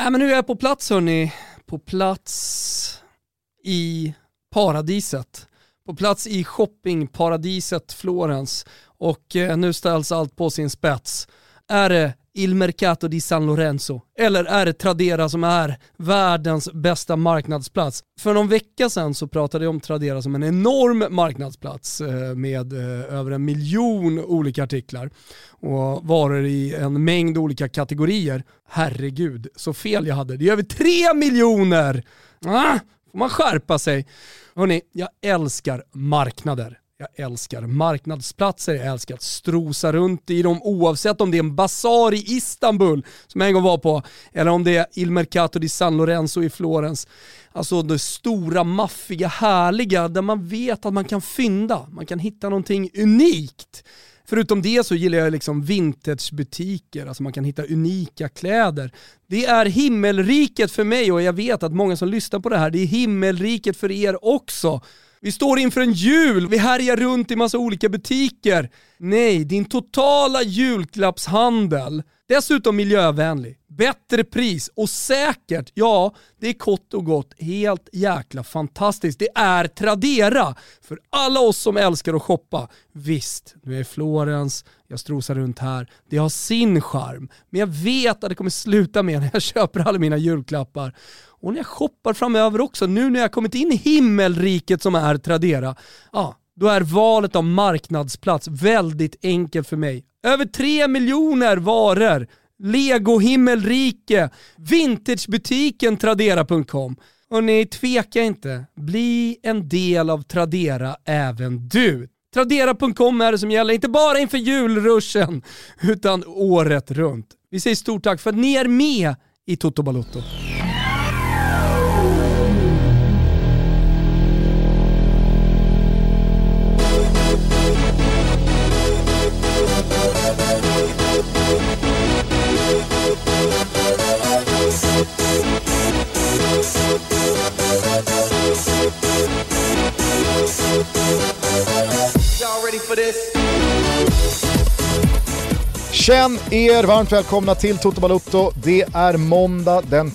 Äh, men nu är jag på plats hörni. På plats i paradiset. På plats i shoppingparadiset Florens. Och eh, nu ställs allt på sin spets. Är det Il Mercato di San Lorenzo? Eller är det Tradera som är världens bästa marknadsplats? För någon vecka sedan så pratade jag om Tradera som en enorm marknadsplats eh, med eh, över en miljon olika artiklar och varor i en mängd olika kategorier. Herregud, så fel jag hade. Det är över tre miljoner! Ah, får man skärpa sig. Hörni, jag älskar marknader. Jag älskar marknadsplatser, jag älskar att strosa runt i dem oavsett om det är en basar i Istanbul som jag en gång var på eller om det är Il Mercato di San Lorenzo i Florens. Alltså det stora, maffiga, härliga där man vet att man kan fynda, man kan hitta någonting unikt. Förutom det så gillar jag liksom vintagebutiker, alltså man kan hitta unika kläder. Det är himmelriket för mig och jag vet att många som lyssnar på det här, det är himmelriket för er också. Vi står inför en jul, vi härjar runt i massa olika butiker. Nej, din totala julklappshandel, dessutom miljövänlig, bättre pris och säkert, ja, det är kort och gott helt jäkla fantastiskt. Det är Tradera för alla oss som älskar att shoppa. Visst, nu är Florens, jag strosar runt här, det har sin charm. Men jag vet att det kommer sluta med när jag köper alla mina julklappar och när jag shoppar framöver också, nu när jag kommit in i himmelriket som är Tradera, ja, då är valet av marknadsplats väldigt enkelt för mig. Över 3 miljoner varor, Lego himmelrike, vintagebutiken Tradera.com. Och ni tveka inte, bli en del av Tradera även du. Tradera.com är det som gäller, inte bara inför julruschen, utan året runt. Vi säger stort tack för att ni är med i Toto Balotto. Känn er varmt välkomna till Toto Balotto. Det är måndag den 1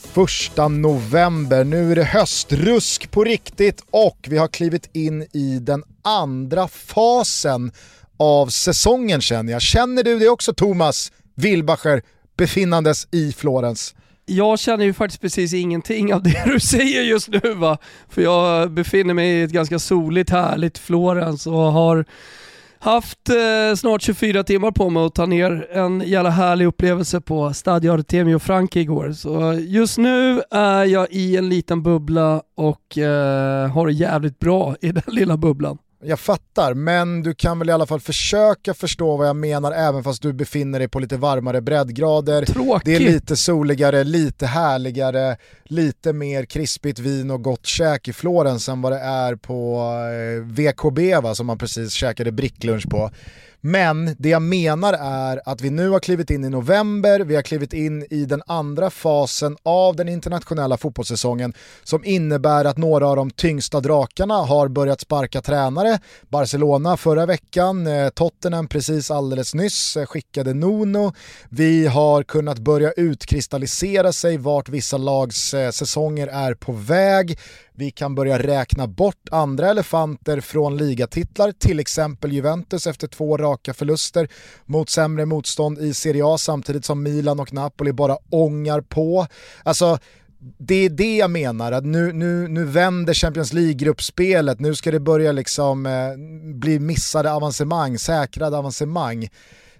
november. Nu är det höstrusk på riktigt och vi har klivit in i den andra fasen av säsongen känner jag. Känner du det också Thomas Wilbacher befinnandes i Florens? Jag känner ju faktiskt precis ingenting av det du säger just nu va. För jag befinner mig i ett ganska soligt, härligt Florens och har haft eh, snart 24 timmar på mig att ta ner en jävla härlig upplevelse på Stadio Artemio Frank igår. Så just nu är jag i en liten bubbla och eh, har det jävligt bra i den lilla bubblan. Jag fattar, men du kan väl i alla fall försöka förstå vad jag menar även fast du befinner dig på lite varmare breddgrader. Tråkigt. Det är lite soligare, lite härligare, lite mer krispigt vin och gott käk i Florens än vad det är på eh, VKB va, som man precis käkade bricklunch på. Men det jag menar är att vi nu har klivit in i november, vi har klivit in i den andra fasen av den internationella fotbollssäsongen som innebär att några av de tyngsta drakarna har börjat sparka tränare. Barcelona förra veckan, eh, Tottenham precis alldeles nyss eh, skickade Nuno. Vi har kunnat börja utkristallisera sig vart vissa lags eh, säsonger är på väg. Vi kan börja räkna bort andra elefanter från ligatitlar, till exempel Juventus efter två raka förluster mot sämre motstånd i Serie A samtidigt som Milan och Napoli bara ångar på. Alltså, det är det jag menar, att nu, nu, nu vänder Champions League-gruppspelet, nu ska det börja liksom eh, bli missade avancemang, säkrade avancemang.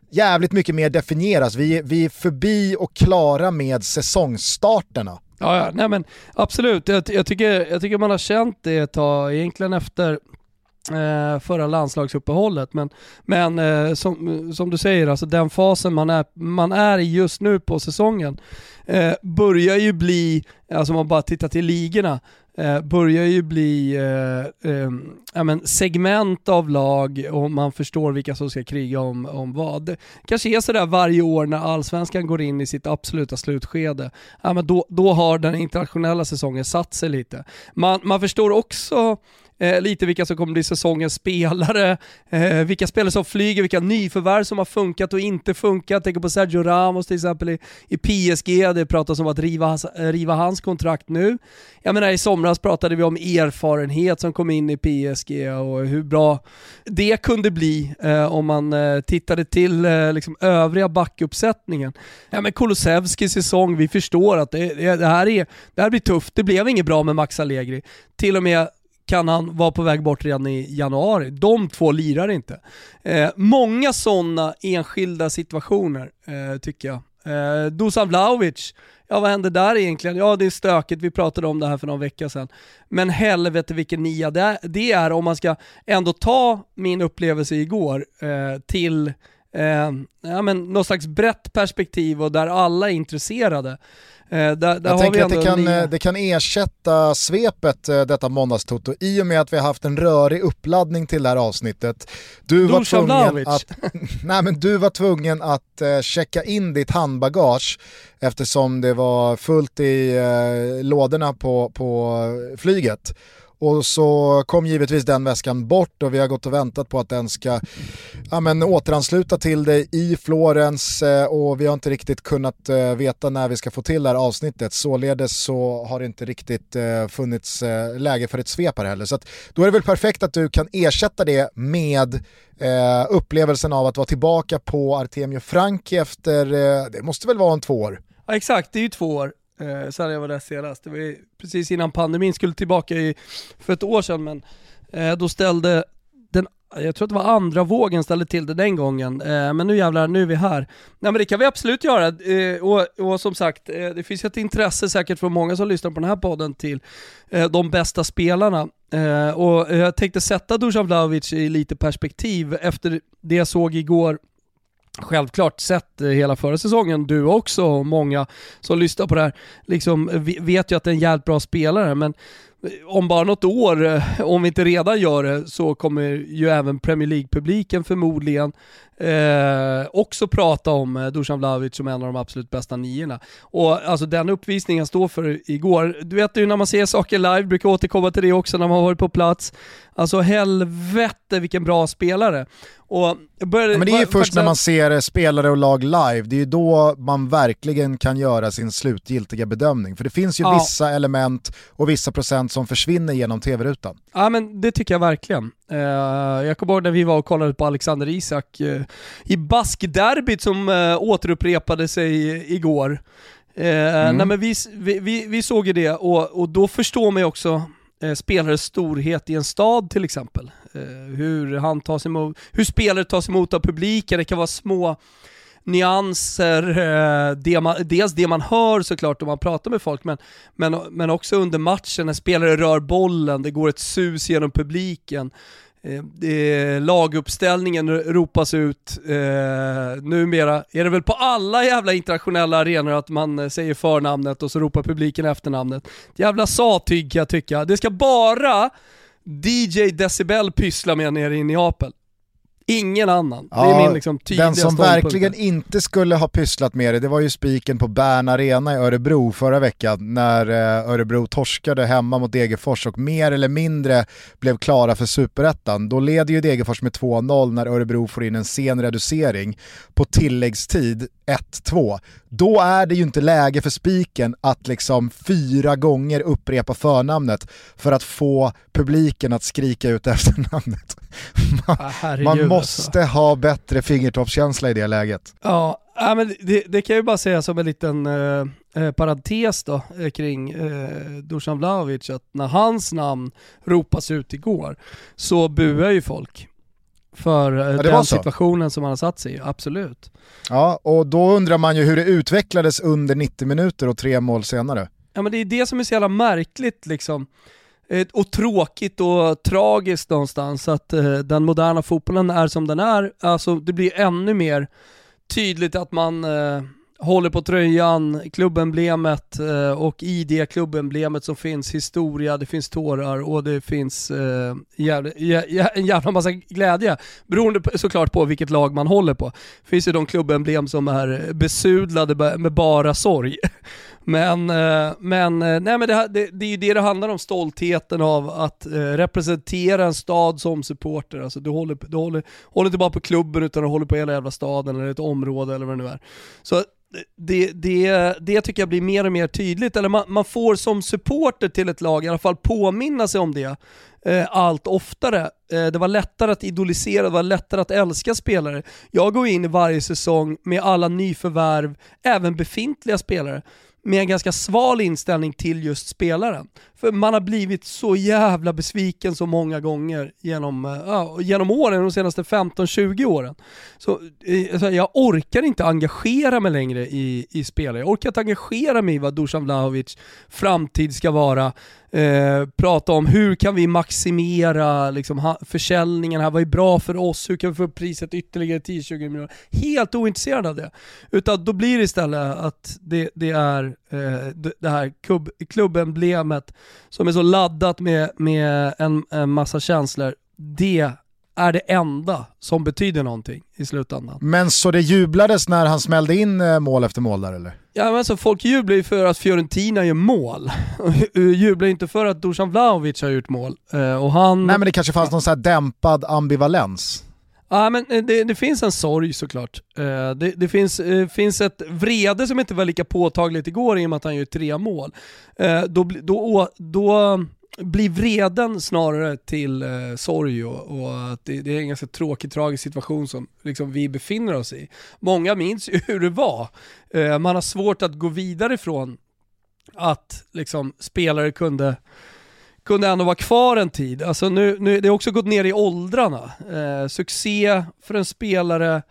Jävligt mycket mer definieras, vi, vi är förbi och klara med säsongsstarterna. Ja, ja. Nej, men absolut. Jag, jag, tycker, jag tycker man har känt det ett tag, egentligen efter eh, förra landslagsuppehållet. Men, men eh, som, som du säger, alltså den fasen man är, man är i just nu på säsongen eh, börjar ju bli, alltså om man bara tittar till ligorna, eh, börjar ju bli eh, eh, ja, men segment av lag och man förstår vilka som ska kriga om, om vad. Det kanske är sådär varje år när allsvenskan går in i sitt absoluta slutskede. Ja, men då, då har den internationella säsongen satt sig lite. Man, man förstår också eh, lite vilka som kommer bli säsongens spelare, eh, vilka spelare som flyger, vilka nyförvärv som har funkat och inte funkat. Tänker på Sergio Ramos till exempel i, i PSG, det pratas om att riva, eh, riva hans kontrakt nu. Jag menar i somras pratade vi om erfarenhet som kom in i PSG och hur bra det kunde bli eh, om man eh, tittade till eh, liksom övriga backuppsättningen. Ja men Kulusevski säsong, vi förstår att det, det, här är, det här blir tufft. Det blev inget bra med Max Allegri. Till och med kan han vara på väg bort redan i januari. De två lirar inte. Eh, många sådana enskilda situationer eh, tycker jag. Eh, Dusan Vlahovic, ja vad händer där egentligen? Ja det är stökigt, vi pratade om det här för någon vecka sedan. Men helvete vilken nia det, det är om man ska ändå ta min upplevelse igår eh, till eh, ja, men något slags brett perspektiv och där alla är intresserade. Eh, där, där jag tänker att det kan, eh, det kan ersätta svepet eh, detta måndagstoto i och med att vi har haft en rörig uppladdning till det här avsnittet. Du var, tvungen att, nej, men du var tvungen att checka in ditt handbagage eftersom det var fullt i uh, lådorna på, på flyget. Och så kom givetvis den väskan bort och vi har gått och väntat på att den ska ja, men, återansluta till dig i Florens eh, och vi har inte riktigt kunnat eh, veta när vi ska få till det här avsnittet. Således så har det inte riktigt eh, funnits läge för ett svep här heller. Så att, då är det väl perfekt att du kan ersätta det med eh, upplevelsen av att vara tillbaka på Artemio Franki efter, eh, det måste väl vara en två år? Ja exakt, det är ju två år eh, sen jag var där senast. Det var precis innan pandemin, skulle tillbaka i, för ett år sedan men eh, då ställde den jag tror att det var andra vågen ställde till det den gången, eh, men nu jävlar, nu är vi här. Nej men det kan vi absolut göra, eh, och, och, som sagt, eh, det finns ett intresse säkert från många som lyssnar på den här podden till eh, de bästa spelarna. Eh, och eh, jag tänkte sätta Dusan Vlahovic i lite perspektiv efter det jag såg igår självklart sett eh, hela förra säsongen, du också och många som lyssnar på det här, liksom vet ju att det är en jävligt bra spelare men eh, om bara något år, eh, om vi inte redan gör det, så kommer ju även Premier League-publiken förmodligen eh, också prata om eh, Dusan Vlahovic som en av de absolut bästa niorna. Och alltså den uppvisningen jag står för igår, du vet ju när man ser saker live, brukar återkomma till det också när man har varit på plats. Alltså helvete vilken bra spelare. Och började, men det är ju först när man ser spelare och lag live, det är ju då man verkligen kan göra sin slutgiltiga bedömning. För det finns ju ja. vissa element och vissa procent som försvinner genom tv-rutan. Ja men det tycker jag verkligen. Uh, jag kommer ihåg när vi var och kollade på Alexander Isak uh, i baskderbyt som uh, återupprepade sig igår. Mm. Nej men vi, vi, vi, såg ju det och, och då förstår man ju också spelares storhet i en stad till exempel. hur, han tas emot, hur spelare tas emot av publiken, det kan vara små nyanser, det man, dels det man hör såklart om man pratar med folk, men, men, men också under matchen när spelare rör bollen, det går ett sus genom publiken. Eh, laguppställningen ropas ut, eh, numera är det väl på alla jävla internationella arenor att man eh, säger förnamnet och så ropar publiken efternamnet. Jävla satyg kan jag tycka. Det ska bara DJ Decibel pyssla med nere i Neapel. Ingen annan. Ja, det är min liksom tydliga Den som verkligen inte skulle ha pysslat med det, det var ju spiken på Bern Arena i Örebro förra veckan när eh, Örebro torskade hemma mot Degerfors och mer eller mindre blev klara för superettan. Då leder ju Degerfors med 2-0 när Örebro får in en sen reducering på tilläggstid 1-2. Då är det ju inte läge för spiken att liksom fyra gånger upprepa förnamnet för att få publiken att skrika ut efternamnet. Man, ah, man måste alltså. ha bättre fingertoppskänsla i det läget. Ja, men det, det kan jag ju bara säga som en liten eh, eh parentes då, eh, kring eh, Dusan Vlahovic, att när hans namn ropas ut igår så buar ju folk för eh, ja, den situationen som han har satt sig i, absolut. Ja, och då undrar man ju hur det utvecklades under 90 minuter och tre mål senare. Ja men det är det som är så jävla märkligt liksom. Eh, och tråkigt och tragiskt någonstans att eh, den moderna fotbollen är som den är. Alltså det blir ännu mer tydligt att man håller på tröjan, klubbemblemet eh, och i det klubbemblemet som finns historia, det finns tårar och det finns eh, jävla, en jävla massa glädje. Beroende på, såklart på vilket lag man håller på. Det finns ju de klubbemblem som är besudlade med bara sorg. Men, eh, men, nej, men det, det, det är ju det det handlar om, stoltheten av att representera en stad som supporter. Alltså du håller, du håller, håller inte bara på klubben utan du håller på hela jävla staden eller ett område eller vad det nu är. Så det, det, det tycker jag blir mer och mer tydligt, eller man, man får som supporter till ett lag i alla fall påminna sig om det eh, allt oftare. Eh, det var lättare att idolisera, det var lättare att älska spelare. Jag går in i varje säsong med alla nyförvärv, även befintliga spelare med en ganska sval inställning till just spelaren. För man har blivit så jävla besviken så många gånger genom, eh, genom åren, de senaste 15-20 åren. Så eh, alltså, jag orkar inte engagera mig längre i, i spelare. Jag orkar inte engagera mig i vad Dusan Vlahovic framtid ska vara. Eh, prata om hur kan vi maximera liksom, försäljningen här, vad är bra för oss, hur kan vi få upp priset ytterligare 10-20 miljoner. Helt ointresserad av det. Utan då blir det istället att det, det är eh, det här klubb, klubbemblemet som är så laddat med, med en, en massa känslor. Det är det enda som betyder någonting i slutändan. Men så det jublades när han smällde in eh, mål efter mål där eller? Ja men alltså folk jublar ju för att Fiorentina gör mål. jublar inte för att Dusan Vlahovic har gjort mål. Eh, och han... Nej men det kanske fanns någon sån här dämpad ambivalens. Ja men eh, det, det, finns en sorg såklart. Det, det finns, finns ett vrede som inte var lika påtagligt igår i och med att han gör tre mål. Då, då, då blir vreden snarare till eh, sorg och, och att det, det, är en ganska tråkig, tragisk situation som liksom, vi befinner oss i. Många minns ju hur det var. Eh, man har svårt att gå vidare från att liksom, spelare kunde kunde ändå vara kvar en tid. Alltså nu, nu, det har också gått ner i åldrarna. Eh, succé för en spelare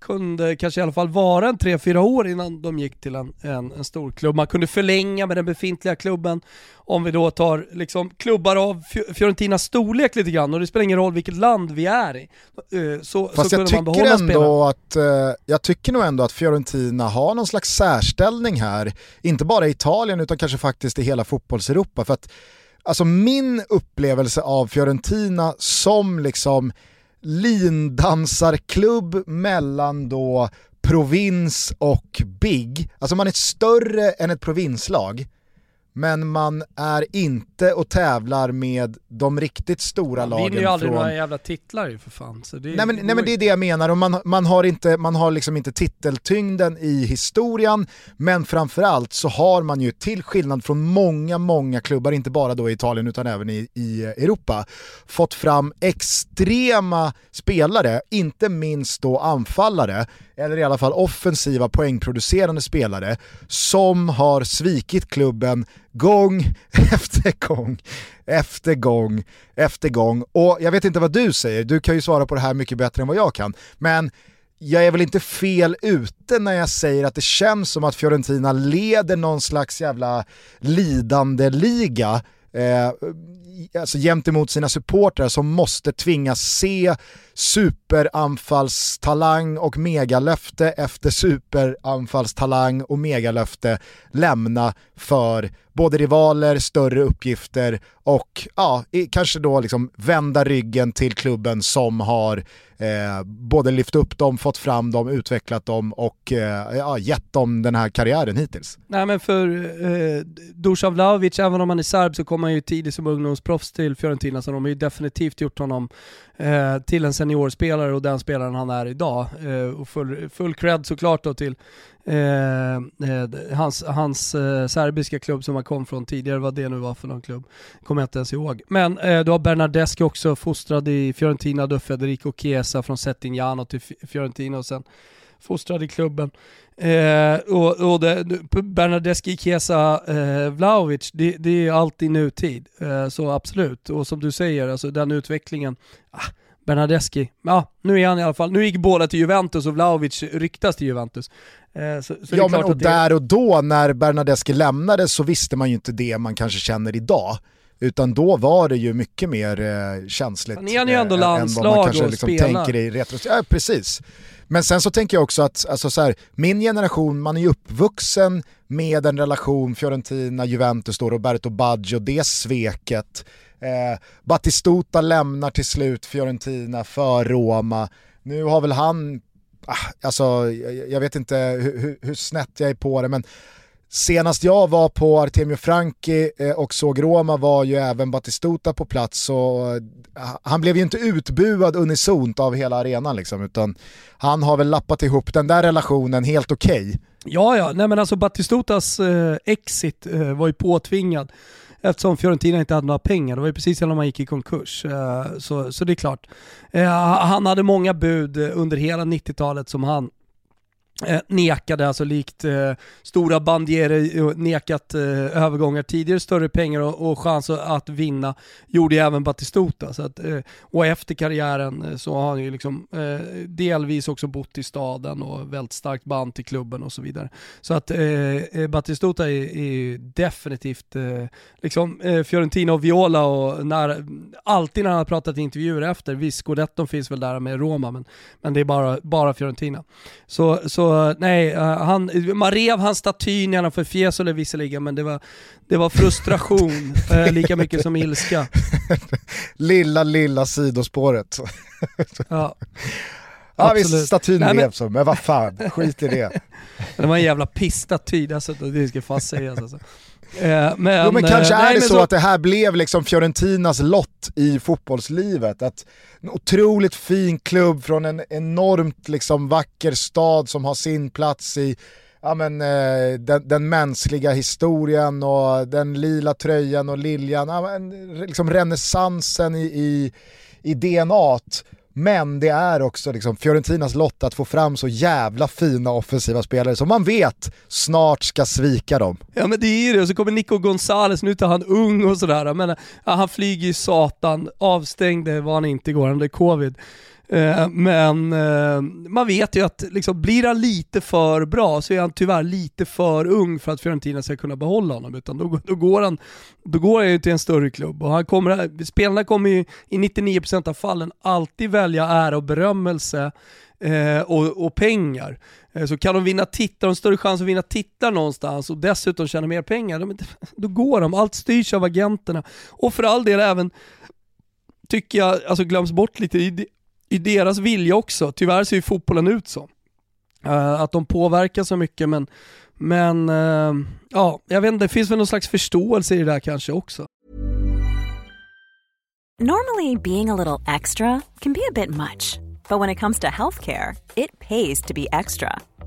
kunde kanske i alla fall vara en 3-4 år innan de gick till en, en, en stor klubb. Man kunde förlänga med den befintliga klubben. Om vi då tar liksom klubbar av Fiorentinas storlek lite grann och det spelar ingen roll vilket land vi är i. Eh, så, Fast så jag tycker ändå att, eh, jag tycker nog ändå att Fiorentina har någon slags särställning här. Inte bara i Italien utan kanske faktiskt i hela fotbollseuropa. För att Alltså min upplevelse av Fiorentina som liksom lindansarklubb mellan då provins och big. Alltså man är större än ett provinslag men man är inte och tävlar med de riktigt stora man lagen. Man vinner ju aldrig från... några jävla titlar ju för fan. Så det nej, men, nej men det är det jag menar, och man, man, har inte, man har liksom inte titeltyngden i historien, men framförallt så har man ju till skillnad från många, många klubbar, inte bara då i Italien utan även i, i Europa, fått fram extrema spelare, inte minst då anfallare, eller i alla fall offensiva poängproducerande spelare som har svikit klubben gång efter gång efter gång efter gång. Och jag vet inte vad du säger, du kan ju svara på det här mycket bättre än vad jag kan. Men jag är väl inte fel ute när jag säger att det känns som att Fiorentina leder någon slags jävla lidande liga eh, alltså gentemot sina supportrar som måste tvingas se superanfallstalang och megalöfte efter superanfallstalang och megalöfte lämna för både rivaler, större uppgifter och ja, kanske då liksom vända ryggen till klubben som har eh, både lyft upp dem, fått fram dem, utvecklat dem och eh, ja, gett dem den här karriären hittills. Nej men för eh, Dusan Vlahovic, även om han är serb så kom han ju tidigt som ungdomsproffs till Fiorentina så de har ju definitivt gjort honom eh, till en seniorspelare och den spelaren han är idag. Eh, och full, full cred såklart då till Eh, eh, hans, hans eh, serbiska klubb som han kom från tidigare, vad det nu var för någon klubb, kommer jag inte ens ihåg. Men eh, du har Bernardeschi också, fostrad i Fiorentina, du har Federico Chiesa från Settignano till Fiorentina och sen fostrad i klubben. Eh, och, och det, Bernardeschi, Chiesa, eh, Vlahovic, det, det, är alltid nutid. Eh, så absolut, och som du säger, alltså den utvecklingen, ah, Bernardeschi, ja nu är han i alla fall, nu gick båda till Juventus och Vlahovic ryktas till Juventus. Eh, så, så ja men och det... där och då när Bernardeschi lämnade så visste man ju inte det man kanske känner idag. Utan då var det ju mycket mer eh, känsligt. Han är ju ändå eh, landslag än vad man kanske och liksom spelar. tänker i retro. Ja, precis. Men sen så tänker jag också att alltså så här, min generation, man är ju uppvuxen med en relation Fiorentina, Juventus, då, Roberto Baggio, det sveket. Eh, Battistuta lämnar till slut Fiorentina för Roma. Nu har väl han, ah, alltså jag, jag vet inte hur, hur, snett jag är på det, men Senast jag var på Artemio Franki eh, och såg Roma var ju även Batistuta på plats och eh, han blev ju inte utbuad unisont av hela arenan liksom, utan han har väl lappat ihop den där relationen helt okej. Okay. Ja, ja, nej men alltså Batistutas eh, exit eh, var ju påtvingad eftersom Fiorentina inte hade några pengar. Det var ju precis innan man gick i konkurs. Eh, så, så det är klart. Eh, han hade många bud under hela 90-talet som han Eh, nekade, alltså likt eh, stora bandierer eh, nekat eh, övergångar tidigare, större pengar och, och chans att vinna, gjorde ju även Batistuta. Så att, eh, och efter karriären eh, så har han ju liksom eh, delvis också bott i staden och väldigt starkt band till klubben och så vidare. Så att eh, Batistuta är, är definitivt liksom Fiorentina och Viola och när, alltid när han har pratat i intervjuer efter, visst Scudetton finns väl där med Roma men, men det är bara, bara Fiorentina. Så, så nej, uh, han, man rev hans staty nedanför Fiesole visserligen, men det var, det var frustration uh, lika mycket som ilska. lilla, lilla sidospåret. ja. Ja visst, statyn Nej, men... så, men vad fan, skit i det. det var en jävla pissstaty dessutom, det ska fan sägas alltså. Eh, men, jo, men kanske eh, är det så, så, att det här blev liksom Fiorentinas lott i fotbollslivet. Att en otroligt fin klubb från en enormt liksom vacker stad som har sin plats i ja, men, eh, den, den, mänskliga historien och den lila tröjan och liljan, ja, men, liksom renässansen i, i, i DNA. Men det är också liksom Fiorentinas lott att få fram så jävla fina offensiva spelare som man vet snart ska svika dem. Ja men det är ju det, och så kommer Nico Gonzales, nu är han ung och sådär, men ja, han flyger ju satan, avstängd var han inte igår, han hade covid. Eh, men eh, man vet ju att liksom, blir han lite för bra så är han tyvärr lite för ung för att Fiorentina ska kunna behålla honom. Utan då, då, går han, då går han ju till en större klubb och han kommer, spelarna kommer ju i 99% av fallen alltid välja ära och berömmelse eh, och, och, pengar. Eh, så kan de vinna titlar, de har större chans att vinna titlar någonstans och dessutom tjäna mer pengar, de, då går de. Allt styrs av agenterna. Och för all del även tycker jag, alltså glöms bort lite i, i deras vilja också. Tyvärr ser ju fotbollen ut så. Uh, att de påverkar så mycket men, men uh, ja, jag vet inte, det finns väl någon slags förståelse i det där kanske också. Normally being a little extra can be a bit much. But when it comes to healthcare, it pays to be extra.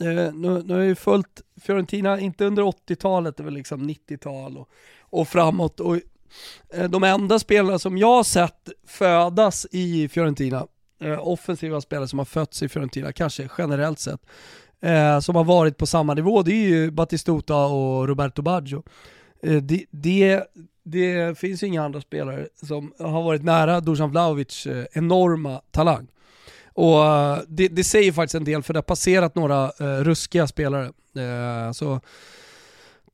Eh, nu, nu har jag ju följt Fiorentina, inte under 80-talet, det var liksom 90-tal och, och framåt. Och, eh, de enda spelarna som jag har sett födas i Fiorentina, eh, offensiva spelare som har fötts i Fiorentina, kanske generellt sett, som har varit på samma nivå, det är ju Batistuta och Roberto Baggio. Det, det, det, finns ju inga andra spelare som har varit nära Dusan Vlahovic enorma talang. Och eh, det, det, säger faktiskt en del för det har passerat några eh, ruskiga spelare. Eh, så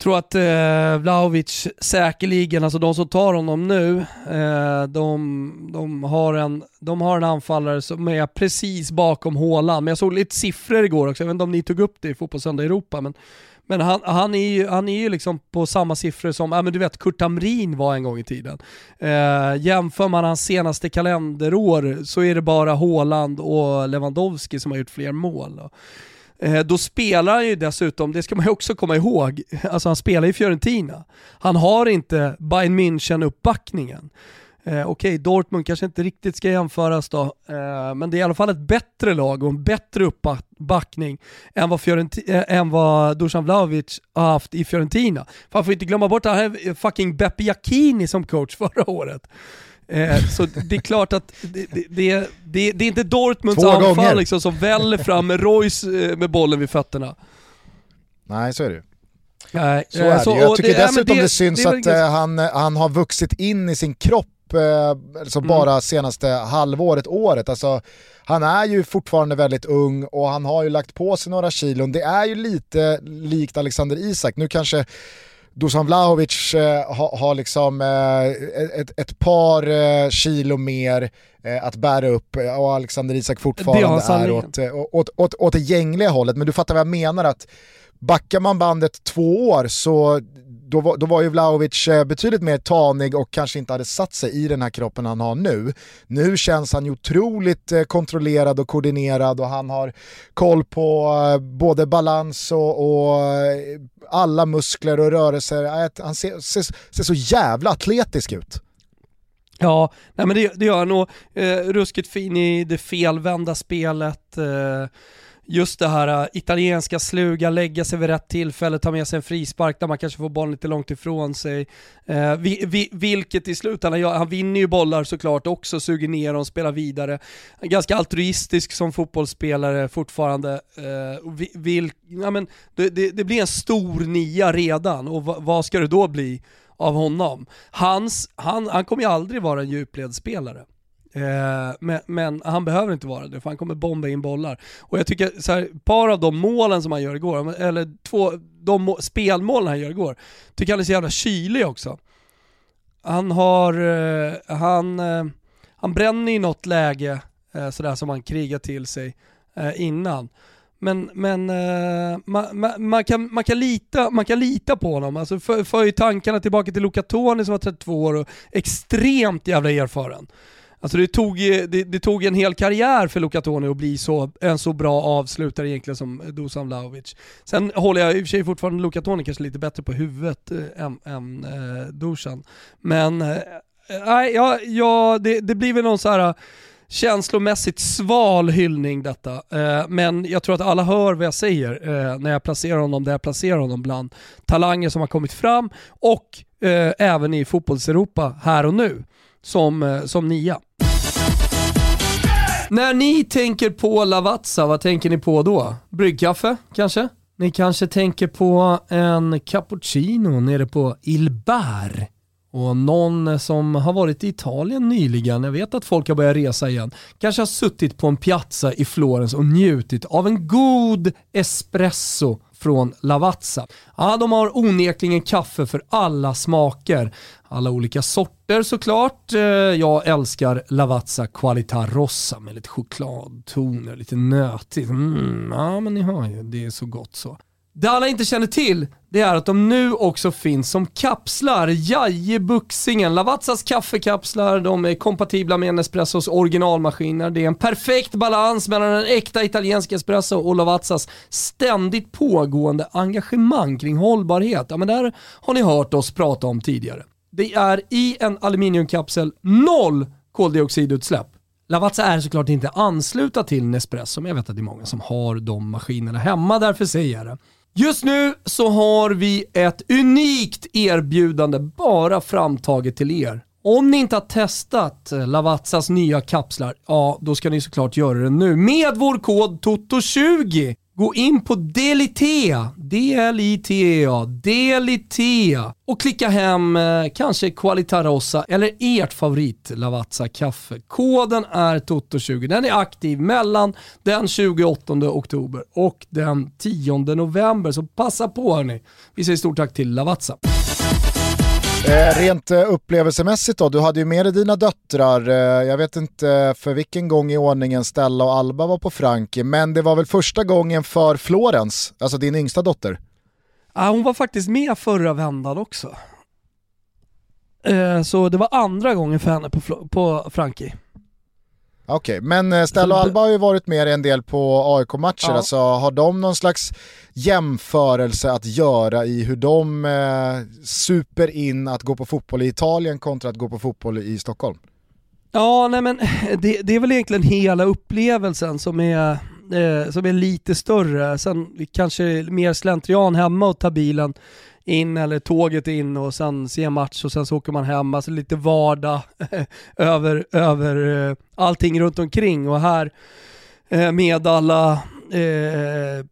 tror att eh, Vlahovic säkerligen, alltså de som tar honom nu, eh, de, de, har en, de har en anfallare som är precis bakom hålan. Men jag såg lite siffror igår också, jag vet inte om ni tog upp det i Fotbollssöndag Europa, men men han, han, är ju, han är ju liksom på samma siffror som, ja men du vet, Kurt Hamrin var en gång i tiden. Eh, jämför man hans senaste kalenderår så är det bara Haaland och Lewandowski som har gjort fler mål. Eh, då spelar han ju dessutom, det ska man ju också komma ihåg, alltså han spelar i Fiorentina. Han har inte Bayern München-uppbackningen. Eh, Okej, okay, Dortmund kanske inte riktigt ska jämföras då, eh, men det är i alla fall ett bättre lag och en bättre uppbackning än vad, Fiorenti äh, än vad Dusan Vlahovic har haft i Fiorentina. För man får inte glömma bort att han hade fucking Beppe Jacchini som coach förra året. Eh, så det är klart att det, det, det, det är inte Dortmunds Två anfall liksom, som väller fram med Royce eh, med bollen vid fötterna. Nej, så är det ju. Nej, så är det. Jag tycker dessutom det, det syns att han, han har vuxit in i sin kropp upp eh, alltså mm. bara senaste halvåret, året. Alltså, han är ju fortfarande väldigt ung och han har ju lagt på sig några kilon. Det är ju lite likt Alexander Isak. Nu kanske Dusan Vlahovic eh, har, har liksom eh, ett, ett, par eh, kilo mer eh, att bära upp och Alexander Isak fortfarande är åt, eh, åt, åt, åt det gängliga hållet. Men du fattar vad jag menar att backar man bandet två år så då var, då var ju Vlahovic eh, betydligt mer tanig och kanske inte hade satt sig i den här kroppen han har nu. Nu känns han ju otroligt eh, kontrollerad och koordinerad och han har koll på eh, både balans och, och alla muskler och rörelser. Han ser, ser, ser så jävla atletisk ut. Ja, nej men det, det gör han nog. Eh, ruskigt fin i det felvända spelet. Eh, just det här uh, italienska sluga, lägga sig vid rätt tillfälle, ta med sig en frispark där man kanske får bollen lite långt ifrån sig. Uh, vi, vi, vilket i slutändan, ja, han vinner ju bollar såklart också, suger ner dem, spelar vidare. Ganska altruistisk som fotbollsspelare fortfarande. Uh, vi, vil, ja, men det, det, det, blir en stor nia redan och vad ska det då bli av honom? Hans, han, han kommer ju aldrig vara en djupledsspelare. Eh, men, men, han behöver inte vara det för han kommer bomba in bollar. Och jag tycker så här, par av de målen som han gör igår, eller två, de spelmålen han gör igår, tycker han är så jävla kylig också. Han har, eh, han, eh, han bränner i något läge sådär som han krigar till sig innan. Men, men man, man, man, kan, man, kan lita, man kan lita på honom. Alltså för, för ju tankarna tillbaka till Luca Toni som var 32 år och extremt jävla erfaren. Alltså det tog, det, det, tog en hel karriär för Luca Toni att bli så, en så bra avslutare egentligen som Dusan Vlahovic. Sen håller jag i och för sig fortfarande Luca Toni kanske lite bättre på huvudet äh, än, än äh, Dusan. Men äh, ja, ja, det, det blir väl någon så här känslomässigt sval hyllning detta. men jag tror att alla hör vad jag säger när jag placerar honom där jag placerar honom bland talanger som har kommit fram och även i fotbollseuropa här och nu som, som nia. När ni tänker på Lavazza, vad tänker ni på då? Bryggkaffe kanske? Ni kanske tänker på en cappuccino nere på Il Bar. Och någon som har varit i Italien nyligen, jag vet att folk har börjat resa igen, kanske har suttit på en piazza i Florens och njutit av en god espresso från Lavazza. Ja, de har onekligen kaffe för alla smaker. Alla olika sorter såklart. Eh, jag älskar Lavazza Qualità Rossa med lite chokladtoner, lite nötigt. Mm, ja men ni hör ju, det är så gott så. Det alla inte känner till, det är att de nu också finns som kapslar. Jaje Buxingen, Lavazzas kaffekapslar, de är kompatibla med Nespressos originalmaskiner. Det är en perfekt balans mellan en äkta italiensk espresso och Lavazzas ständigt pågående engagemang kring hållbarhet. Ja men där har ni hört oss prata om tidigare. Det är i en aluminiumkapsel noll koldioxidutsläpp. Lavazza är såklart inte anslutna till Nespresso, men jag vet att det är många som har de maskinerna hemma, därför säger jag det. Just nu så har vi ett unikt erbjudande bara framtaget till er. Om ni inte har testat Lavazzas nya kapslar, ja då ska ni såklart göra det nu med vår kod TOTO20. Gå in på Delitea, D-L-I-T-E-A, Delitea och klicka hem eh, kanske Qualitarossa eller ert favorit Lavazza kaffe. Koden är TOTO20. Den är aktiv mellan den 28 oktober och den 10 november, så passa på hörni. Vi säger stort tack till Lavazza. Eh, rent eh, upplevelsemässigt då, du hade ju med dig dina döttrar, eh, jag vet inte för vilken gång i ordningen Stella och Alba var på Frankie, men det var väl första gången för Florens, alltså din yngsta dotter? Ja, hon var faktiskt med förra vändan också. Eh, så det var andra gången för henne på, på Frankie. Okej, okay, men eh, Stella och Alba har ju varit med en del på AIK-matcher, ja. alltså har de någon slags jämförelse att göra i hur de eh, super in att gå på fotboll i Italien kontra att gå på fotboll i Stockholm? Ja, nej men det, det är väl egentligen hela upplevelsen som är, eh, som är lite större. Sen kanske mer slentrian hemma och ta bilen in eller tåget in och sen se match och sen så åker man hem. Alltså lite vardag över, över eh, allting runt omkring och här eh, med alla eh,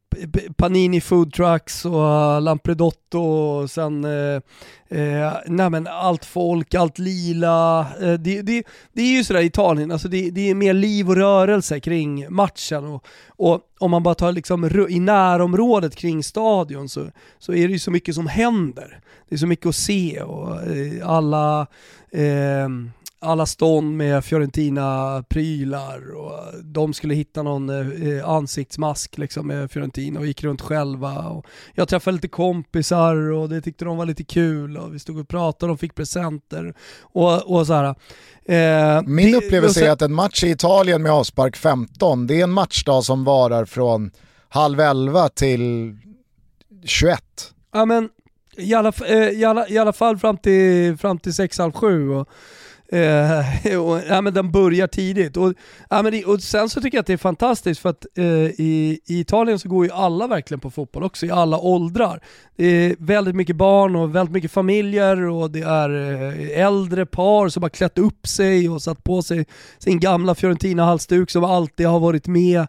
Panini Food Trucks och eh, Lampredotto och sen eh, eh, nej men allt folk, allt lila. Eh, det, det, det är ju sådär i Italien, alltså det, det är mer liv och rörelse kring matchen. Och, och om man bara tar liksom i närområdet kring stadion så, så är det ju så mycket som händer. Det är så mycket att se och eh, alla eh, alla stånd med Fiorentina-prylar och de skulle hitta någon eh, ansiktsmask liksom med Fiorentina och gick runt själva. Och jag träffade lite kompisar och det tyckte de var lite kul och vi stod och pratade och fick presenter och, och så här. Eh, Min upplevelse är att en match i Italien med avspark 15, det är en matchdag som varar från halv 11 till 21. Ja men i alla, eh, i alla, i alla fall fram till, fram till 6, halv 7. Och, Eh, och, ja, men den börjar tidigt. Och, ja, men det, och sen så tycker jag att det är fantastiskt för att eh, i, i, Italien så går ju alla verkligen på fotboll också, i alla åldrar. Det är väldigt mycket barn och väldigt mycket familjer och det är eh, äldre par som har klätt upp sig och satt på sig sin gamla Fiorentina-halsduk som alltid har varit med.